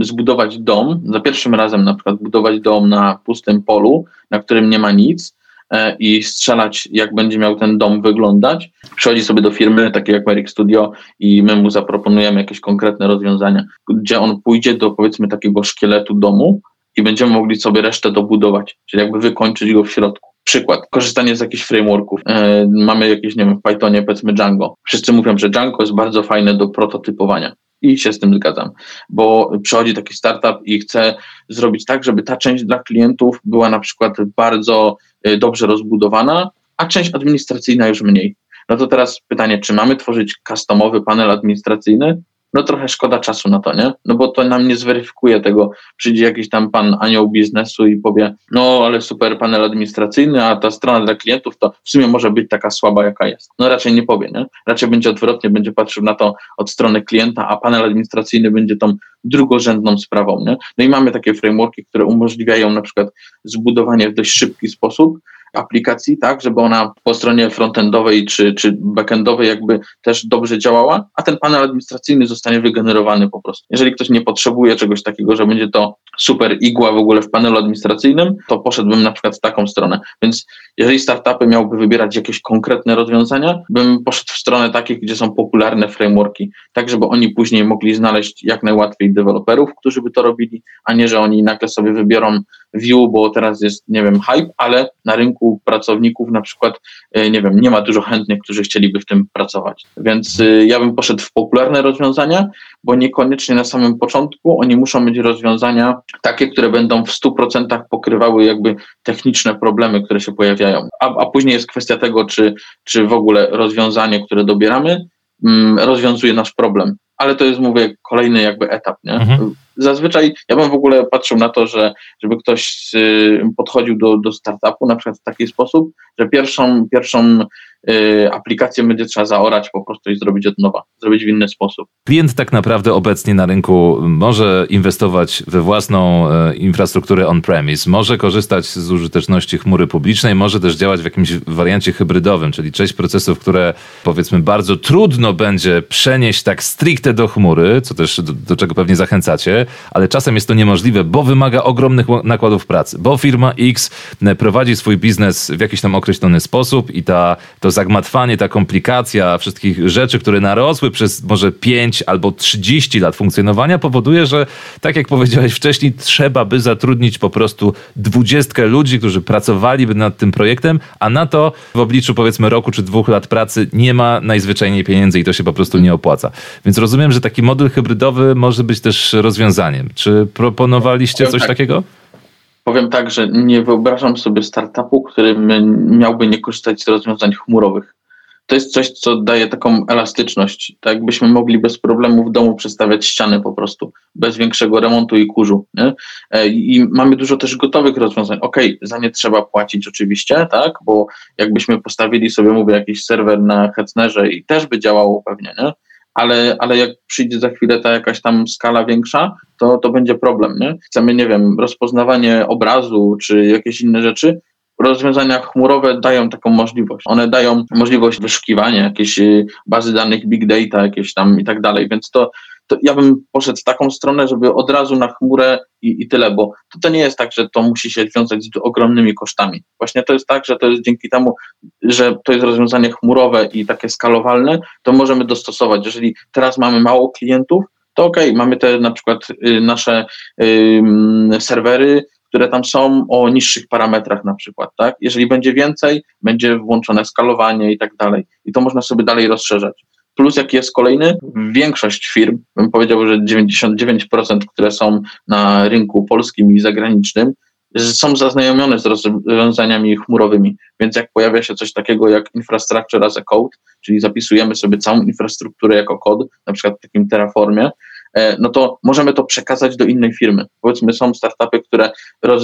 zbudować dom, za pierwszym razem na przykład budować dom na pustym polu, na którym nie ma nic e, i strzelać, jak będzie miał ten dom wyglądać. Przychodzi sobie do firmy, takiej jak Merrick Studio i my mu zaproponujemy jakieś konkretne rozwiązania, gdzie on pójdzie do powiedzmy takiego szkieletu domu i będziemy mogli sobie resztę dobudować, czyli jakby wykończyć go w środku. Przykład, korzystanie z jakichś frameworków. E, mamy jakieś, nie wiem, w Pythonie powiedzmy Django. Wszyscy mówią, że Django jest bardzo fajne do prototypowania i się z tym zgadzam, bo przychodzi taki startup i chce zrobić tak, żeby ta część dla klientów była na przykład bardzo y, dobrze rozbudowana, a część administracyjna już mniej. No to teraz pytanie, czy mamy tworzyć customowy panel administracyjny, no trochę szkoda czasu na to, nie? No bo to nam nie zweryfikuje tego. Przyjdzie jakiś tam pan anioł biznesu i powie, no ale super panel administracyjny, a ta strona dla klientów to w sumie może być taka słaba, jaka jest. No raczej nie powie, nie? Raczej będzie odwrotnie, będzie patrzył na to od strony klienta, a panel administracyjny będzie tą drugorzędną sprawą, nie? No i mamy takie frameworki, które umożliwiają na przykład zbudowanie w dość szybki sposób aplikacji, tak, żeby ona po stronie frontendowej czy, czy backendowej jakby też dobrze działała, a ten panel administracyjny zostanie wygenerowany po prostu. Jeżeli ktoś nie potrzebuje czegoś takiego, że będzie to super igła w ogóle w panelu administracyjnym, to poszedłbym na przykład w taką stronę. Więc jeżeli startupy miałyby wybierać jakieś konkretne rozwiązania, bym poszedł w stronę takich, gdzie są popularne frameworki, tak żeby oni później mogli znaleźć jak najłatwiej deweloperów, którzy by to robili, a nie, że oni nagle sobie wybiorą Vue, bo teraz jest, nie wiem, hype, ale na rynku pracowników na przykład, e, nie wiem, nie ma dużo chętnych, którzy chcieliby w tym pracować. Więc e, ja bym poszedł w popularne rozwiązania, bo niekoniecznie na samym początku oni muszą mieć rozwiązania takie, które będą w 100% pokrywały jakby techniczne problemy, które się pojawiają. A, a później jest kwestia tego, czy, czy w ogóle rozwiązanie, które dobieramy, mm, rozwiązuje nasz problem. Ale to jest, mówię, kolejny jakby etap. Nie? Mhm. Zazwyczaj ja bym w ogóle patrzył na to, że żeby ktoś podchodził do, do startupu na przykład w taki sposób, że pierwszą, pierwszą Y, aplikację będzie trzeba zaorać po prostu i zrobić od nowa, zrobić w inny sposób. Klient tak naprawdę obecnie na rynku może inwestować we własną e, infrastrukturę on-premise, może korzystać z użyteczności chmury publicznej, może też działać w jakimś wariancie hybrydowym, czyli część procesów, które powiedzmy bardzo trudno będzie przenieść tak stricte do chmury, co też do, do czego pewnie zachęcacie, ale czasem jest to niemożliwe, bo wymaga ogromnych nakładów pracy, bo firma X e, prowadzi swój biznes w jakiś tam określony sposób i ta, to zagmatwanie, ta komplikacja wszystkich rzeczy, które narosły przez może 5 albo 30 lat funkcjonowania, powoduje, że tak jak powiedziałeś wcześniej, trzeba by zatrudnić po prostu dwudziestkę ludzi, którzy pracowaliby nad tym projektem, a na to w obliczu powiedzmy roku czy dwóch lat pracy nie ma najzwyczajniej pieniędzy i to się po prostu nie opłaca. Więc rozumiem, że taki model hybrydowy może być też rozwiązaniem. Czy proponowaliście coś tak. takiego? Powiem tak, że nie wyobrażam sobie startupu, który miałby nie korzystać z rozwiązań chmurowych. To jest coś, co daje taką elastyczność. Tak jakbyśmy mogli bez problemu w domu przestawiać ściany po prostu, bez większego remontu i kurzu. Nie? E, I mamy dużo też gotowych rozwiązań. Ok, za nie trzeba płacić oczywiście, tak, bo jakbyśmy postawili sobie, mówię, jakiś serwer na Hetznerze i też by działało pewnie, nie? Ale, ale jak przyjdzie za chwilę ta jakaś tam skala większa, to, to będzie problem. Nie? Chcemy, nie wiem, rozpoznawanie obrazu czy jakieś inne rzeczy. Rozwiązania chmurowe dają taką możliwość. One dają możliwość wyszukiwania jakiejś y, bazy danych, big data, jakieś tam i tak dalej, więc to, to ja bym poszedł w taką stronę, żeby od razu na chmurę i, i tyle, bo to, to nie jest tak, że to musi się wiązać z ogromnymi kosztami. Właśnie to jest tak, że to jest dzięki temu, że to jest rozwiązanie chmurowe i takie skalowalne, to możemy dostosować. Jeżeli teraz mamy mało klientów, to ok, mamy te na przykład y, nasze y, serwery, które tam są o niższych parametrach na przykład, tak? Jeżeli będzie więcej, będzie włączone skalowanie i tak dalej. I to można sobie dalej rozszerzać. Plus jaki jest kolejny? Większość firm, bym powiedział, że 99%, które są na rynku polskim i zagranicznym, są zaznajomione z rozwiązaniami chmurowymi, więc jak pojawia się coś takiego jak infrastructure as a code, czyli zapisujemy sobie całą infrastrukturę jako kod, na przykład w takim Terraformie, e, no to możemy to przekazać do innej firmy. Powiedzmy, są startupy, które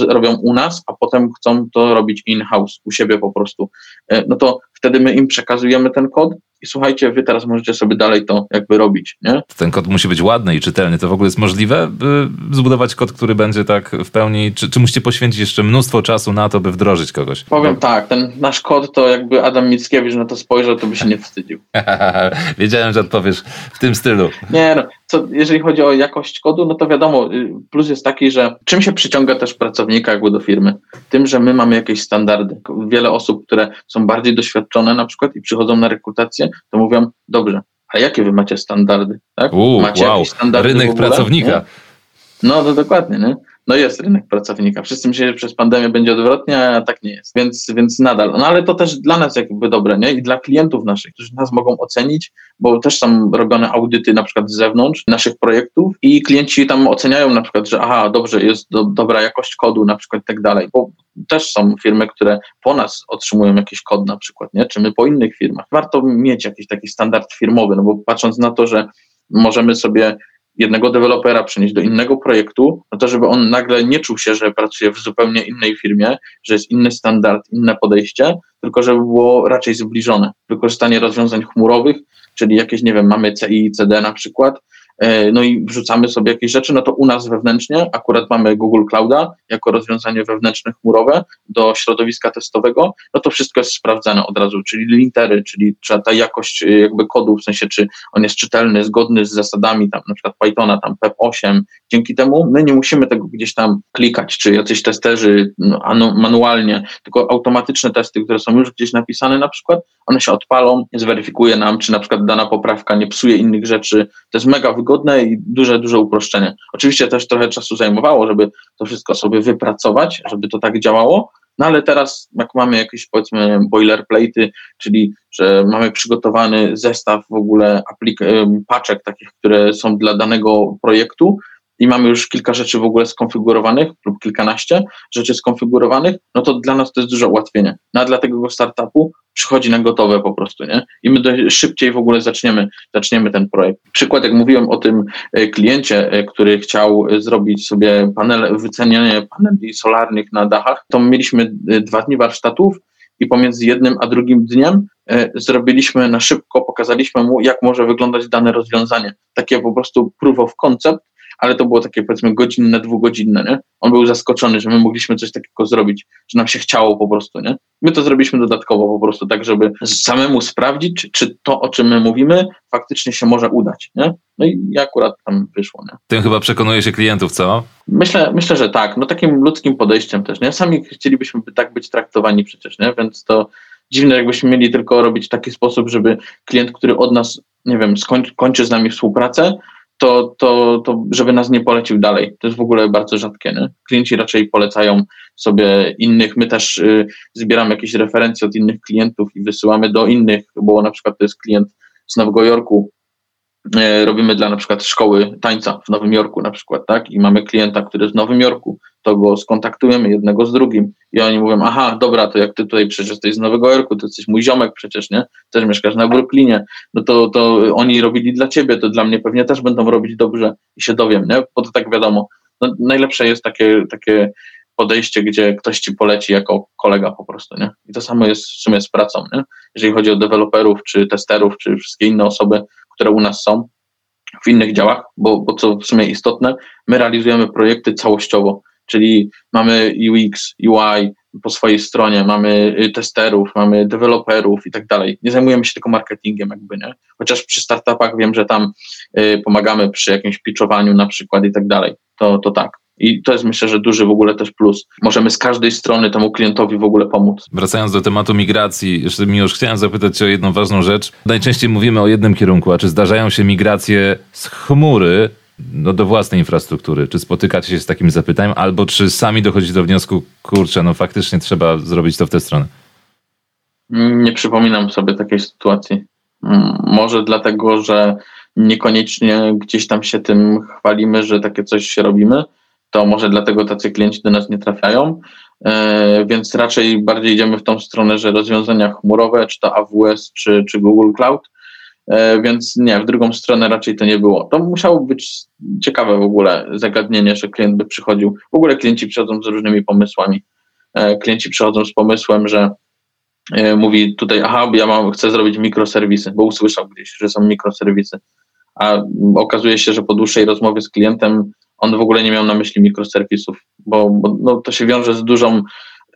robią u nas, a potem chcą to robić in-house, u siebie po prostu. E, no to wtedy my im przekazujemy ten kod i słuchajcie, wy teraz możecie sobie dalej to jakby robić, nie? Ten kod musi być ładny i czytelny. To w ogóle jest możliwe, by zbudować kod, który będzie tak w pełni, czy, czy musicie poświęcić jeszcze mnóstwo czasu na to, by wdrożyć kogoś? Powiem tak, ten nasz kod to jakby Adam Mickiewicz na to spojrzał, to by się nie wstydził. Wiedziałem, że odpowiesz w tym stylu. Nie no, co, jeżeli chodzi o jakość kodu, no to wiadomo, y, plus jest taki, że czym się przyciąga też pracownika jakby do firmy? Tym, że my mamy jakieś standardy. Wiele osób, które są bardziej doświadczone na przykład i przychodzą na rekrutację, to mówią, dobrze, a jakie wy macie standardy? Tak? Uu, macie wow. standardy Rynek pracownika. Nie? No to dokładnie, nie? No jest rynek pracownika. Wszyscy myśleli, że przez pandemię będzie odwrotnie, a tak nie jest. Więc, więc nadal. No ale to też dla nas jakby dobre, nie? I dla klientów naszych, którzy nas mogą ocenić, bo też są robione audyty na przykład z zewnątrz naszych projektów i klienci tam oceniają na przykład, że aha, dobrze, jest do, dobra jakość kodu na przykład i tak dalej, bo też są firmy, które po nas otrzymują jakiś kod na przykład, nie? Czy my po innych firmach. Warto mieć jakiś taki standard firmowy, no bo patrząc na to, że możemy sobie jednego dewelopera przenieść do innego projektu, no to żeby on nagle nie czuł się, że pracuje w zupełnie innej firmie, że jest inny standard, inne podejście, tylko żeby było raczej zbliżone. Wykorzystanie rozwiązań chmurowych, czyli jakieś, nie wiem, mamy CI, CD na przykład, no i wrzucamy sobie jakieś rzeczy, no to u nas wewnętrznie akurat mamy Google Clouda jako rozwiązanie wewnętrzne chmurowe do środowiska testowego, no to wszystko jest sprawdzane od razu, czyli lintery, czyli ta jakość e, jakby kodu, w sensie czy on jest czytelny, zgodny z zasadami tam na przykład Pythona, tam PEP8, dzięki temu my nie musimy tego gdzieś tam klikać, czy jacyś testerzy no, manualnie, tylko automatyczne testy, które są już gdzieś napisane na przykład, one się odpalą, zweryfikuje nam, czy na przykład dana poprawka nie psuje innych rzeczy. To jest mega wygodne i duże, duże uproszczenie. Oczywiście też trochę czasu zajmowało, żeby to wszystko sobie wypracować, żeby to tak działało, no ale teraz, jak mamy jakieś powiedzmy boilerplate, czyli że mamy przygotowany zestaw w ogóle aplik- paczek takich, które są dla danego projektu, i mamy już kilka rzeczy w ogóle skonfigurowanych lub kilkanaście rzeczy skonfigurowanych, no to dla nas to jest duże ułatwienie. No a dla tego startupu przychodzi na gotowe po prostu, nie? I my szybciej w ogóle zaczniemy, zaczniemy ten projekt. Przykład, jak mówiłem o tym e, kliencie, e, który chciał zrobić sobie panele, wycenianie paneli solarnych na dachach, to mieliśmy e, dwa dni warsztatów i pomiędzy jednym a drugim dniem zrobiliśmy na szybko, pokazaliśmy mu, jak może wyglądać dane rozwiązanie. Takie po prostu proof of concept, ale to było takie powiedzmy godzinne, dwugodzinne, nie? On był zaskoczony, że my mogliśmy coś takiego zrobić, że nam się chciało po prostu, nie? My to zrobiliśmy dodatkowo po prostu, tak żeby samemu sprawdzić, czy, czy to, o czym my mówimy, faktycznie się może udać, nie? No i akurat tam wyszło, nie? Tym chyba przekonuje się klientów, co? Myślę, myślę, że tak. No takim ludzkim podejściem też, nie? Sami chcielibyśmy tak być traktowani przecież, nie? Więc to dziwne, jakbyśmy mieli tylko robić w taki sposób, żeby klient, który od nas, nie wiem, skończy, kończy z nami współpracę, to, to, to żeby nas nie polecił dalej. To jest w ogóle bardzo rzadkie. Nie? Klienci raczej polecają sobie innych. My też y, zbieramy jakieś referencje od innych klientów i wysyłamy do innych, bo na przykład to jest klient z Nowego Jorku, robimy dla na przykład szkoły tańca w Nowym Jorku na przykład, tak? I mamy klienta, który jest w Nowym Jorku, to go skontaktujemy jednego z drugim i oni mówią, aha, dobra, to jak ty tutaj przecież jesteś z Nowego Jorku, to jesteś mój ziomek przecież, nie? Też mieszkasz na Brooklynie, no to, to oni robili dla ciebie, to dla mnie pewnie też będą robić dobrze i się dowiem, nie? Bo to tak wiadomo. No, najlepsze jest takie, takie podejście, gdzie ktoś ci poleci jako kolega po prostu, nie? I to samo jest w sumie z pracą, nie? Jeżeli chodzi o deweloperów, czy testerów, czy wszystkie inne osoby, które u nas są w innych działach, bo, bo co w sumie istotne, my realizujemy projekty całościowo, czyli mamy UX, UI po swojej stronie, mamy y, testerów, mamy deweloperów i tak dalej. Nie zajmujemy się tylko marketingiem jakby, nie? Chociaż przy startupach wiem, że tam y, pomagamy przy jakimś pitchowaniu na przykład i tak dalej. To, to tak. I to jest myślę, że duży w ogóle też plus. Możemy z każdej strony temu klientowi w ogóle pomóc. Wracając do tematu migracji, jeszcze mi już chciałem zapytać o jedną ważną rzecz. Najczęściej mówimy o jednym kierunku, a czy zdarzają się migracje z chmury no, do własnej infrastruktury? Czy spotykacie się z takim zapytaniem, albo czy sami dochodzicie do wniosku, kurczę, no faktycznie trzeba zrobić to w tę stronę? Nie przypominam sobie takiej sytuacji. Mm, może dlatego, że niekoniecznie gdzieś tam się tym chwalimy, że takie coś robimy, to może dlatego tacy klienci do nas nie trafiają, e, więc raczej bardziej idziemy w tą stronę, że rozwiązania chmurowe, czy to AWS, czy, czy Google Cloud, e, więc nie, w drugą stronę raczej to nie było. To musiało być ciekawe w ogóle zagadnienie, że klient by przychodził. W ogóle klienci przychodzą z różnymi pomysłami. E, klienci przychodzą z pomysłem, że mówi tutaj, aha, ja mam, chcę zrobić mikroserwisy, bo usłyszał gdzieś, że są mikroserwisy. A okazuje się, że po dłuższej rozmowie z klientem on w ogóle nie miał na myśli mikroserwisów, bo, bo no, to się wiąże z dużą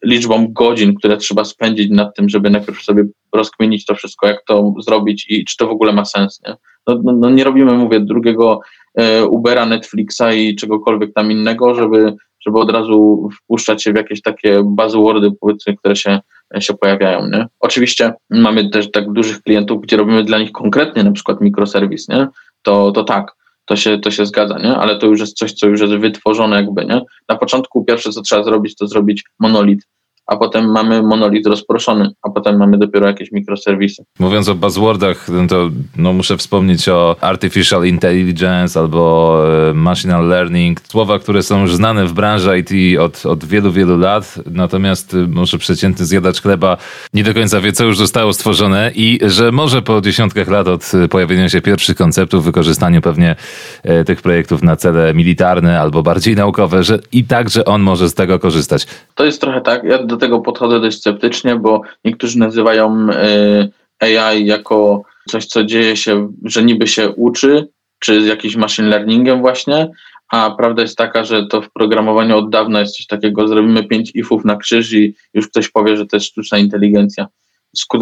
liczbą godzin, które trzeba spędzić nad tym, żeby najpierw sobie rozkminić to wszystko, jak to zrobić i czy to w ogóle ma sens. Nie, no, no, no nie robimy, mówię, drugiego e, Ubera, Netflixa i czegokolwiek tam innego, żeby, żeby od razu wpuszczać się w jakieś takie buzzwordy, powiedzmy, które się, się pojawiają. Nie? Oczywiście mamy też tak dużych klientów, gdzie robimy dla nich konkretnie na przykład mikroserwis, nie? To, to tak, to się, to się zgadza, nie? Ale to już jest coś, co już jest wytworzone jakby, nie? Na początku pierwsze, co trzeba zrobić, to zrobić monolit, a potem mamy monolit rozproszony, a potem mamy dopiero jakieś mikroserwisy. Mówiąc o buzzwordach, no to no, muszę wspomnieć o artificial intelligence albo e, machine learning, słowa, które są już znane w branży IT od, od wielu, wielu lat, natomiast e, może przeciętny zjadacz chleba nie do końca wie, co już zostało stworzone i że może po dziesiątkach lat od pojawienia się pierwszych konceptów, wykorzystaniu pewnie e, tych projektów na cele militarne albo bardziej naukowe, że i tak, że on może z tego korzystać. To jest trochę tak, ja do tego podchodzę dość sceptycznie, bo niektórzy nazywają y, AI jako coś, co dzieje się, że niby się uczy, czy z jakimś machine learningiem właśnie, a prawda jest taka, że to w programowaniu od dawna jest coś takiego, zrobimy pięć ifów na krzyż i już ktoś powie, że to jest sztuczna inteligencja,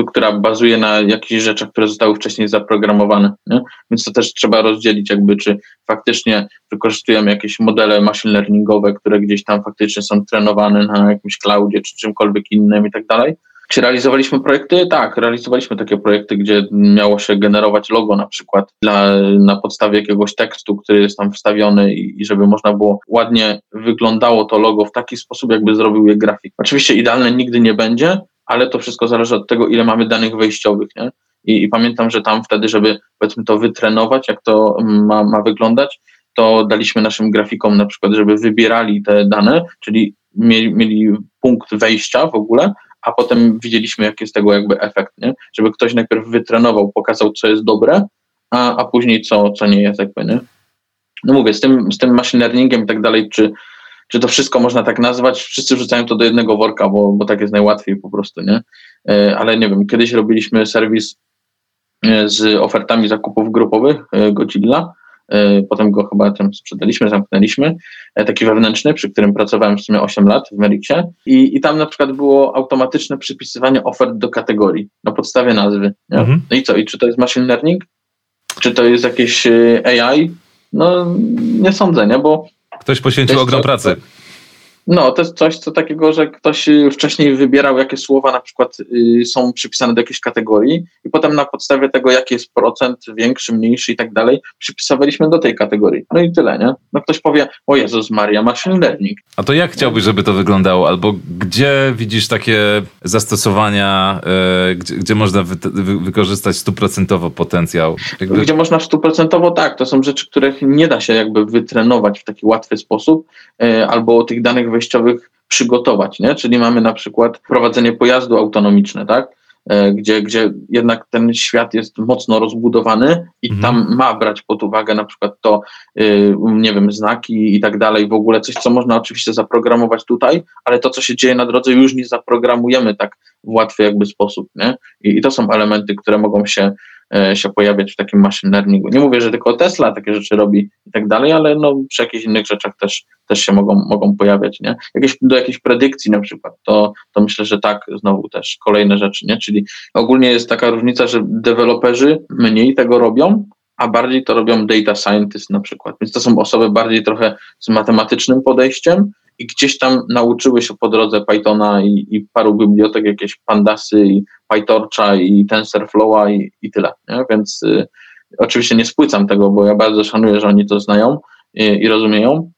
która bazuje na jakichś rzeczach, które zostały wcześniej zaprogramowane. Nie? Więc to też trzeba rozdzielić, jakby czy faktycznie wykorzystujemy jakieś modele machine learningowe, które gdzieś tam faktycznie są trenowane na jakimś cloudzie czy czymkolwiek innym i tak dalej, czy realizowaliśmy projekty? Tak, realizowaliśmy takie projekty, gdzie miało się generować logo na przykład dla, na podstawie jakiegoś tekstu, który jest tam wstawiony i, i żeby można było ładnie wyglądało to logo w taki sposób, jakby zrobił je grafik. Oczywiście idealne nigdy nie będzie, ale to wszystko zależy od tego, ile mamy danych wejściowych, nie? I, i pamiętam, że tam wtedy, żeby powiedzmy to wytrenować, jak to ma, ma wyglądać, to daliśmy naszym grafikom na przykład, żeby wybierali te dane, czyli mieli, mieli punkt wejścia w ogóle, a potem widzieliśmy, jaki jest tego jakby efekt, nie? Żeby ktoś najpierw wytrenował, pokazał, co jest dobre, a, a później co, co nie jest, jakby, nie? No mówię, z tym, z tym machine learningiem i tak dalej, czy, czy to wszystko można tak nazwać, wszyscy wrzucają to do jednego worka, bo, bo tak jest najłatwiej po prostu, nie? E, ale nie wiem, kiedyś robiliśmy serwis e, z ofertami zakupów grupowych e, Godzilla, potem go chyba tam sprzedaliśmy, zamknęliśmy, taki wewnętrzny, przy którym pracowałem w sumie 8 lat w Merixie i, i tam na przykład było automatyczne przypisywanie ofert do kategorii na podstawie nazwy. Mhm. No i co? I czy to jest machine learning? Czy to jest jakieś AI? No nie sądzę, nie? Bo Ktoś poświęcił ogrom pracy. No, to jest coś co takiego, że ktoś y, wcześniej wybierał, jakie słowa na przykład y, są przypisane do jakiejś kategorii i potem na podstawie tego, jaki jest procent, większy, mniejszy i tak dalej, przypisywaliśmy do tej kategorii. No i tyle, nie? No ktoś powie, o Jezus Maria, machine learning. A to jak chciałbyś, żeby to wyglądało? Albo gdzie widzisz takie zastosowania, yy, gdzie, gdzie, można wy, wy, wykorzystać stuprocentowo potencjał? Jakby... Gdzie można stuprocentowo, tak. To są rzeczy, których nie da się jakby wytrenować w taki łatwy sposób, albo tych danych wejściowych przygotować, nie? Czyli mamy na przykład prowadzenie pojazdu autonomiczne, tak? E, gdzie, gdzie jednak ten świat jest mocno rozbudowany i mhm. tam ma brać pod uwagę na przykład to, y, nie wiem, znaki i tak dalej, w ogóle coś, co można oczywiście zaprogramować tutaj, ale to, co się dzieje na drodze, już nie zaprogramujemy tak w łatwy jakby sposób, nie? I, i to są elementy, które mogą się się pojawiać w takim machine learningu. Nie mówię, że tylko Tesla takie rzeczy robi i tak dalej, ale no, przy jakichś innych rzeczach też, też się mogą, mogą pojawiać. Nie? Jakieś, do jakiejś predykcji na przykład, to, to myślę, że tak, znowu też kolejne rzeczy. Nie? Czyli ogólnie jest taka różnica, że deweloperzy mniej tego robią, a bardziej to robią data scientists na przykład. Więc to są osoby bardziej trochę z matematycznym podejściem, i gdzieś tam nauczyły się po drodze Pythona i, i paru bibliotek, jakieś Pandasy i PyTorcha i TensorFlowa i, i tyle. Nie? Więc y, oczywiście nie spłycam tego, bo ja bardzo szanuję, że oni to znają i, i rozumieją,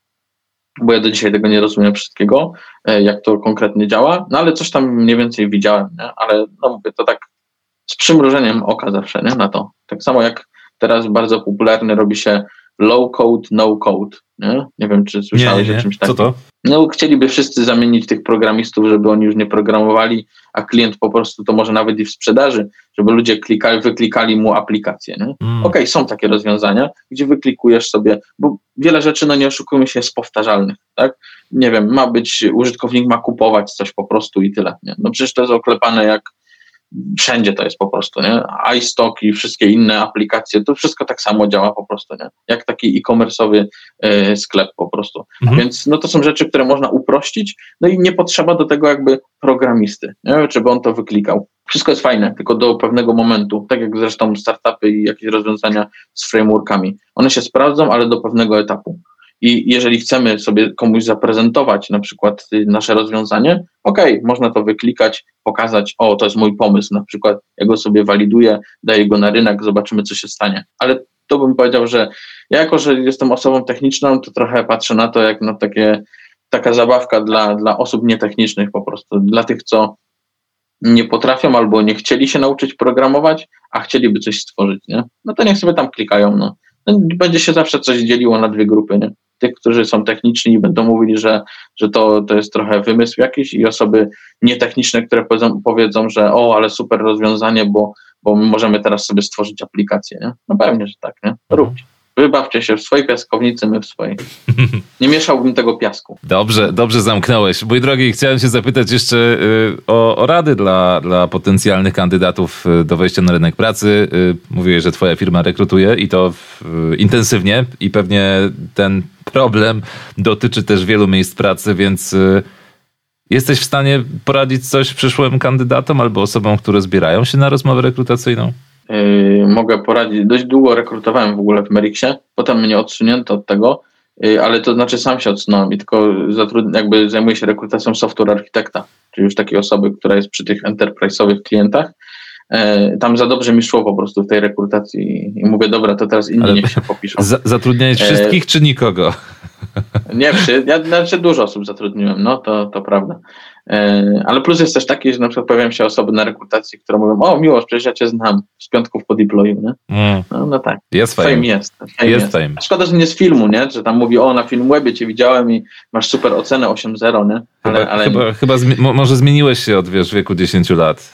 bo ja do dzisiaj tego nie rozumiem wszystkiego, y, jak to konkretnie działa, no ale coś tam mniej więcej widziałem, nie? ale no mówię, to tak z przymrużeniem oka zawsze nie? na to. Tak samo jak teraz bardzo popularny robi się low code, no code. Nie, nie wiem, czy słyszałeś nie, nie. o czymś takim. Co to? No, chcieliby wszyscy zamienić tych programistów, żeby oni już nie programowali, a klient po prostu to może nawet i w sprzedaży, żeby ludzie klikali, wyklikali mu aplikację. Mm. Okej, okay, są takie rozwiązania, gdzie wyklikujesz sobie, bo wiele rzeczy, no nie oszukujmy się, jest powtarzalnych, tak? Nie wiem, ma być, użytkownik ma kupować coś po prostu i tyle. Nie? No przecież to jest oklepane jak wszędzie to jest po prostu, nie? iStock i wszystkie inne aplikacje, to wszystko tak samo działa po prostu, nie? Jak taki e-commerce'owy e, sklep po prostu. Mhm. Więc no to są rzeczy, które można uprościć, no i nie potrzeba do tego jakby programisty, nie? żeby on to wyklikał. Wszystko jest fajne, tylko do pewnego momentu, tak jak zresztą startupy i jakieś rozwiązania z frameworkami. One się sprawdzą, ale do pewnego etapu. I jeżeli chcemy sobie komuś zaprezentować na przykład nasze rozwiązanie, ok, można to wyklikać, pokazać, o, to jest mój pomysł, na przykład ja go sobie waliduję, daję go na rynek, zobaczymy, co się stanie. Ale to bym powiedział, że ja jako, że jestem osobą techniczną, to trochę patrzę na to jak na takie, taka zabawka dla, dla osób nietechnicznych po prostu, dla tych, co nie potrafią albo nie chcieli się nauczyć programować, a chcieliby coś stworzyć, nie? No to niech sobie tam klikają, no. no będzie się zawsze coś dzieliło na dwie grupy, nie? Tych, którzy są techniczni będą mówili, że, że to, to jest trochę wymysł jakiś i osoby nietechniczne, które powiedzą, powiedzą że o, ale super rozwiązanie, bo, bo możemy teraz sobie stworzyć aplikację, nie? No pewnie, że tak, nie? Mhm. Róbcie. Wybawcie się w swojej piaskownicy, my w swojej. Nie mieszałbym tego piasku. Dobrze, dobrze zamknąłeś. Mój drogi, chciałem się zapytać jeszcze y, o, o, rady dla, dla potencjalnych kandydatów y, do wejścia na rynek pracy. Y, mówiłeś, że twoja firma rekrutuje i to intensywnie i pewnie ten problem dotyczy też wielu miejsc pracy, więc jesteś w stanie poradzić coś przyszłym kandydatom albo osobom, które zbierają się na rozmowę rekrutacyjną? Yy, mogę poradzić. Dość długo rekrutowałem w ogóle w Meriksie, potem mnie odsunięto od tego, yy, ale to znaczy sam się odsunąłem i tylko jakby zajmuję się rekrutacją software architekta, czyli już takiej osoby, która jest przy tych enterprise'owych klientach. Yy, tam za dobrze mi szło po prostu w tej rekrutacji i mówię, dobra, to teraz inni ale niech się popiszą. zatrudniałeś wszystkich czy nikogo? Nie, ja znaczy dużo osób zatrudniłem, no to, to prawda. E, ale plus jest też taki, że na przykład pojawiają się osoby na rekrutacji, które mówią, o Miłosz, przecież ja cię znam z piątków po deployu, nie? Mm. No, no, tak. Jest fame. fame jest. Fame jest, jest. Fame. Szkoda, że nie z filmu, nie? Że tam mówi, o na Filmwebie cię widziałem i masz super ocenę 8.0, nie? Ale, chyba, ale... chyba, chyba zmi może zmieniłeś się od wiesz, wieku 10 lat.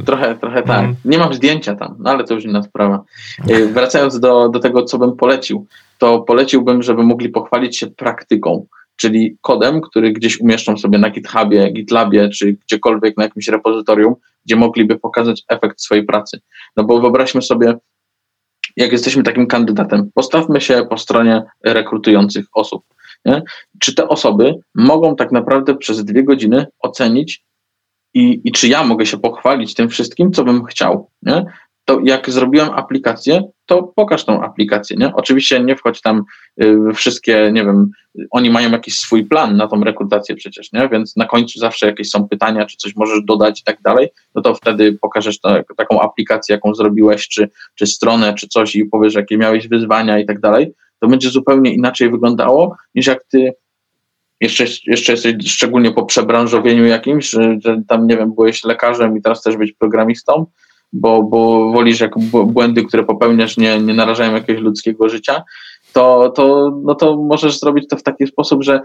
Y, trochę, trochę tak. Mm. Nie mam zdjęcia tam, no ale to już inna sprawa. Y, wracając do, do tego, co bym polecił, to poleciłbym, żeby mogli pochwalić się praktyką czyli kodem, który gdzieś umieszczą sobie na GitHubie, GitLabie, czy gdziekolwiek na jakimś repozytorium, gdzie mogliby pokazać efekt swojej pracy. No bo wyobraźmy sobie, jak jesteśmy takim kandydatem, postawmy się po stronie rekrutujących osób. Nie? Czy te osoby mogą tak naprawdę przez dwie godziny ocenić i, i czy ja mogę się pochwalić tym wszystkim, co bym chciał. Nie? to jak zrobiłem aplikację, to pokaż tą aplikację, nie? Oczywiście nie wchodź tam wszystkie, nie wiem, oni mają jakiś swój plan na tą rekrutację przecież, nie? Więc na końcu zawsze jakieś są pytania, czy coś możesz dodać i tak dalej, no to wtedy pokażesz to, taką aplikację, jaką zrobiłeś, czy, czy stronę, czy coś i powiesz, jakie miałeś wyzwania i tak dalej, to będzie zupełnie inaczej wyglądało, niż jak ty jeszcze, jeszcze jesteś szczególnie po przebranżowieniu jakimś, że, że tam, nie wiem, byłeś lekarzem i teraz też być programistą, bo, bo wolisz, jak błędy, które popełniasz, nie, nie narażają jakiegoś ludzkiego życia, to, to, no to możesz zrobić to w taki sposób, że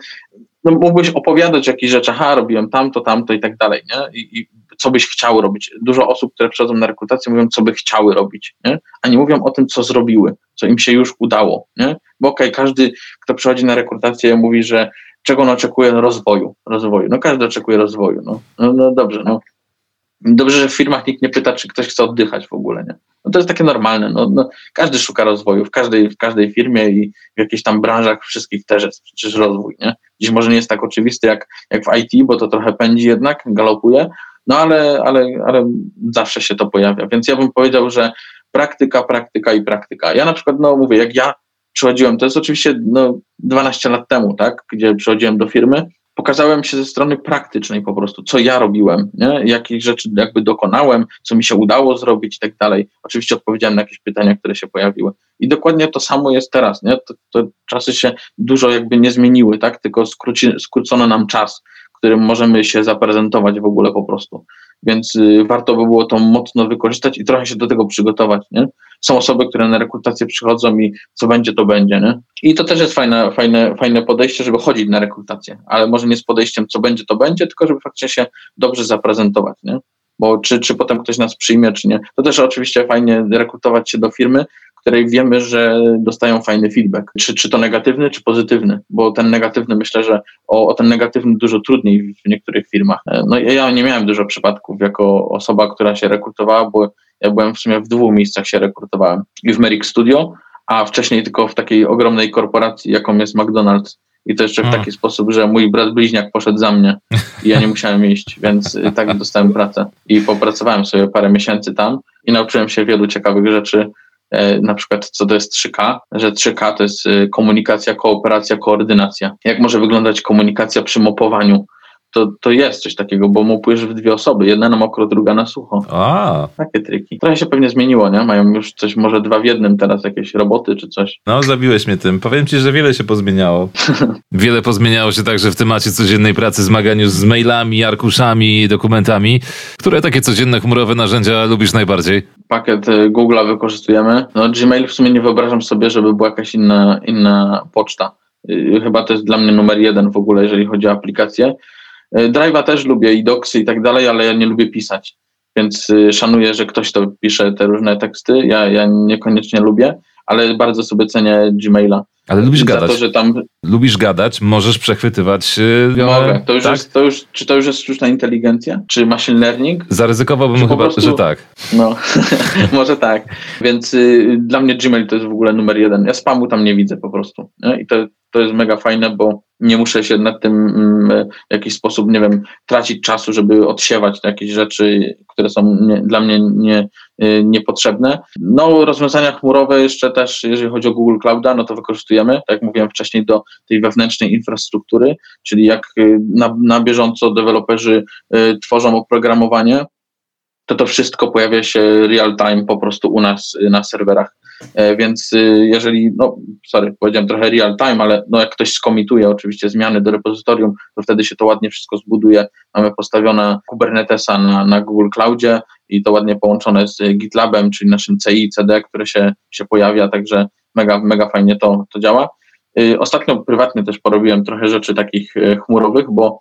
no, mógłbyś opowiadać jakieś rzeczy, aha, robiłem tamto, tamto i tak dalej, nie? I, I, co byś chciał robić. Dużo osób, które przychodzą na rekrutację, mówią, co by chciały robić, nie? A nie mówią o tym, co zrobiły, co im się już udało, nie? Bo okej, okay, każdy, kto przychodzi na rekrutację, mówi, że czego on oczekuje? Rozwoju, rozwoju. No każdy oczekuje rozwoju, no, no, no dobrze, no Dobrze, że w firmach nikt nie pyta, czy ktoś chce oddychać w ogóle, nie? No to jest takie normalne. No, no, każdy szuka rozwoju w każdej, w każdej firmie i w jakichś tam branżach wszystkich też jest przecież rozwój, nie? Dziś może nie jest tak oczywisty jak, jak w IT, bo to trochę pędzi jednak, galopuje, no ale, ale, ale zawsze się to pojawia. Więc ja bym powiedział, że praktyka, praktyka i praktyka. Ja na przykład, no mówię, jak ja przychodziłem, to jest oczywiście no, 12 lat temu, tak, gdzie przychodziłem do firmy, pokazałem się ze strony praktycznej po prostu, co ja robiłem, nie? jakich rzeczy jakby dokonałem, co mi się udało zrobić i tak dalej. Oczywiście odpowiedziałem na jakieś pytania, które się pojawiły. I dokładnie to samo jest teraz, nie? To, to czasy się dużo jakby nie zmieniły, tak? Tylko skróci, skrócono nam czas, którym możemy się zaprezentować w ogóle po prostu. Więc y, warto by było to mocno wykorzystać i trochę się do tego przygotować, nie? Są osoby, które na rekrutację przychodzą i co będzie, to będzie, nie? I to też jest fajne, fajne, fajne podejście, żeby chodzić na rekrutację, ale może nie z podejściem, co będzie, to będzie, tylko żeby faktycznie się dobrze zaprezentować, nie? Bo czy, czy potem ktoś nas przyjmie, czy nie. To też oczywiście fajnie rekrutować się do firmy, której wiemy, że dostają fajny feedback. Czy, czy to negatywny, czy pozytywny, bo ten negatywny myślę, że o, o ten negatywny dużo trudniej w niektórych firmach. No ja nie miałem dużo przypadków jako osoba, która się rekrutowała, bo ja byłem w sumie w dwóch miejscach się rekrutowałem. I w Merrick Studio, a wcześniej tylko w takiej ogromnej korporacji, jaką jest McDonald's. I to jeszcze w hmm. taki sposób, że mój brat bliźniak poszedł za mnie i ja nie musiałem iść, więc tak dostałem pracę. I popracowałem sobie parę miesięcy tam i nauczyłem się wielu ciekawych rzeczy, E, na przykład co to jest 3K, że 3K to jest e, komunikacja, kooperacja, koordynacja. Jak może wyglądać komunikacja przy mopowaniu? To, to jest coś takiego, bo mopujesz w dwie osoby, jedna na mokro, druga na sucho. A. Takie triki. Trochę się pewnie zmieniło, nie? Mają już coś, może dwa w jednym teraz, jakieś roboty czy coś. No, zabiłeś mnie tym. Powiem ci, że wiele się pozmieniało. wiele pozmieniało się także w temacie codziennej pracy, zmaganiu z mailami, arkuszami, dokumentami. Które takie codzienne chmurowe narzędzia lubisz najbardziej? Pakiet y, Google'a wykorzystujemy. No, Gmail w sumie nie wyobrażam sobie, żeby była jakaś inna, inna poczta. Y, chyba to jest dla mnie numer jeden w ogóle, jeżeli chodzi o aplikację. E, Drive'a też lubię i doksy i tak dalej, ale ja nie lubię pisać. więc y, szanuję, że ktoś to pisze te różne teksty. Ja, ja niekoniecznie lubię, ale bardzo sobie cenię Gmaila. Ale lubisz gadać. To, że tam... Lubisz gadać, możesz przechwytywać. Yy, Mogę. To już tak? jest, to już, czy to już jest sztuczna inteligencja? Czy machine learning? Zaryzykowałbym chyba, prostu... że tak. No, może tak. Więc y, dla mnie Gmail to jest w ogóle numer jeden. Ja spamu tam nie widzę po prostu. Nie? I to, to jest mega fajne, bo nie muszę się nad tym mm, w jakiś sposób, nie wiem, tracić czasu, żeby odsiewać jakieś rzeczy, które są nie, dla mnie nie, y, niepotrzebne. No, rozwiązania chmurowe jeszcze też, jeżeli chodzi o Google Clouda, no to wykorzystujemy, tak jak mówiłem wcześniej, do tej wewnętrznej infrastruktury, czyli jak y, na, na bieżąco deweloperzy y, tworzą oprogramowanie, to to wszystko pojawia się real time po prostu u nas na serwerach E, więc y, jeżeli, no sorry, powiedziałem trochę real time, ale no jak ktoś skomituje oczywiście zmiany do repozytorium, to wtedy się to ładnie wszystko zbuduje. Mamy postawione Kubernetesa na, na Google Cloudzie i to ładnie połączone z GitLabem, czyli naszym CI, CD, które się, się pojawia, także mega, mega fajnie to, to działa. Y, ostatnio prywatnie też porobiłem trochę rzeczy takich e, chmurowych, bo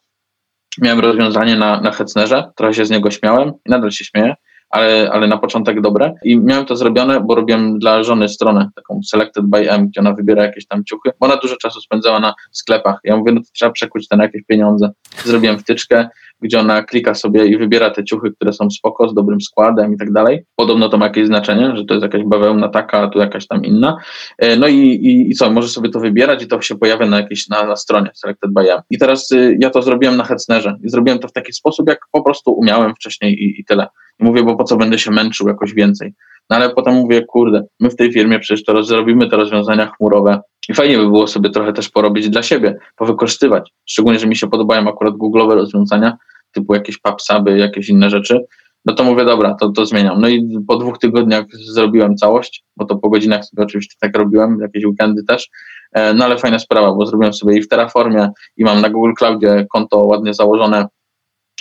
miałem rozwiązanie na, na Hetznerze, trochę się z niego śmiałem i nadal się śmieję, ale, ale na początek dobre. I miałem to zrobione, bo robiłem dla żony stronę, taką Selected by M, gdzie ona wybiera jakieś tam ciuchy, bo ona dużo czasu spędzała na sklepach. Ja mówię, no to trzeba przekuć to na jakieś pieniądze. Zrobiłem wtyczkę, gdzie ona klika sobie i wybiera te ciuchy, które są spoko, z dobrym składem i tak dalej. Podobno to ma jakieś znaczenie, że to jest jakaś bawełna taka, a tu jakaś tam inna. E, no i, i, i co, może sobie to wybierać i to się pojawia na jakiejś, na, na stronie Selected by M. I teraz y, ja to zrobiłem na Hetznerze i zrobiłem to w taki sposób, jak po prostu umiałem wcześniej i, i tyle. I mówię, bo po co będę się męczył jakoś więcej. No ale potem mówię, kurde, my w tej firmie przecież to zrobimy te rozwiązania chmurowe i fajnie by było sobie trochę też porobić dla siebie, powykorzystywać. Szczególnie, że mi się podobają akurat Google'owe rozwiązania, typu jakieś PubSuby, jakieś inne rzeczy. No to mówię, dobra, to, to zmieniam. No i po dwóch tygodniach zrobiłem całość, bo to po godzinach sobie oczywiście tak robiłem, jakieś weekendy też. E, no ale fajna sprawa, bo zrobiłem sobie i w Terraformie, i mam na Google Cloudzie konto ładnie założone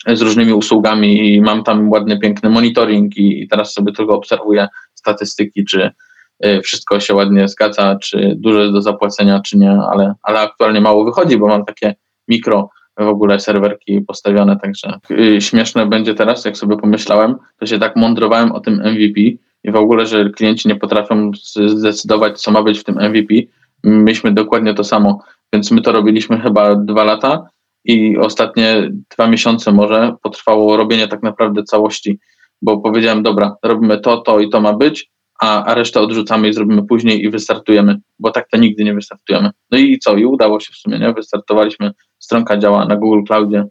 z różnymi usługami i mam tam ładny, piękny monitoring i, i teraz sobie tylko obserwuję statystyki, czy y, wszystko się ładnie zgadza, czy dużo jest do zapłacenia, czy nie, ale, ale aktualnie mało wychodzi, bo mam takie mikro w ogóle serwerki postawione, także y, śmieszne będzie teraz, jak sobie pomyślałem, to się tak mądrowałem o tym MVP i w ogóle, że klienci nie potrafią zdecydować, co ma być w tym MVP. Myśmy dokładnie to samo, więc my to robiliśmy chyba dwa lata i ostatnie dwa miesiące może potrwało robienie tak naprawdę całości, bo powiedziałem, dobra, robimy to, to i to ma być, a, a resztę odrzucamy i zrobimy później i wystartujemy, bo tak to nigdy nie wystartujemy. No i co? I udało się w sumie, nie? Wystartowaliśmy, stronka działa na Google Cloudzie,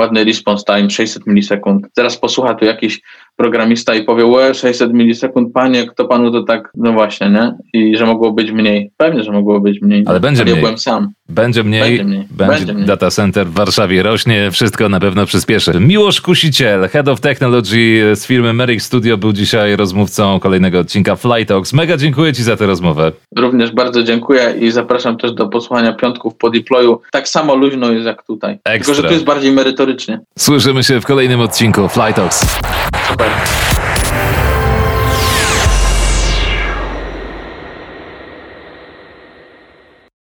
ładny response time, 600 milisekund. Teraz posłucha tu jakiś programista i powie, łe, 600 milisekund, panie, kto panu to tak, no właśnie, nie? I że mogło być mniej. Pewnie, że mogło być mniej. Ale będzie Ale mniej. Ja byłem sam. Będzie mniej, będzie, mniej. będzie, będzie mniej. data center w Warszawie rośnie, wszystko na pewno przyspieszy. Miłosz Kusiciel, Head of Technology z firmy Merrick Studio był dzisiaj rozmówcą kolejnego odcinka Fly Talks. Mega dziękuję Ci za tę rozmowę. Również bardzo dziękuję i zapraszam też do posłuchania piątków po deployu. Tak samo luźno jest jak tutaj. Ekstra. Tylko, że tu jest bardziej merytorycznie. Słyszymy się w kolejnym odcinku Fly Talks. Super.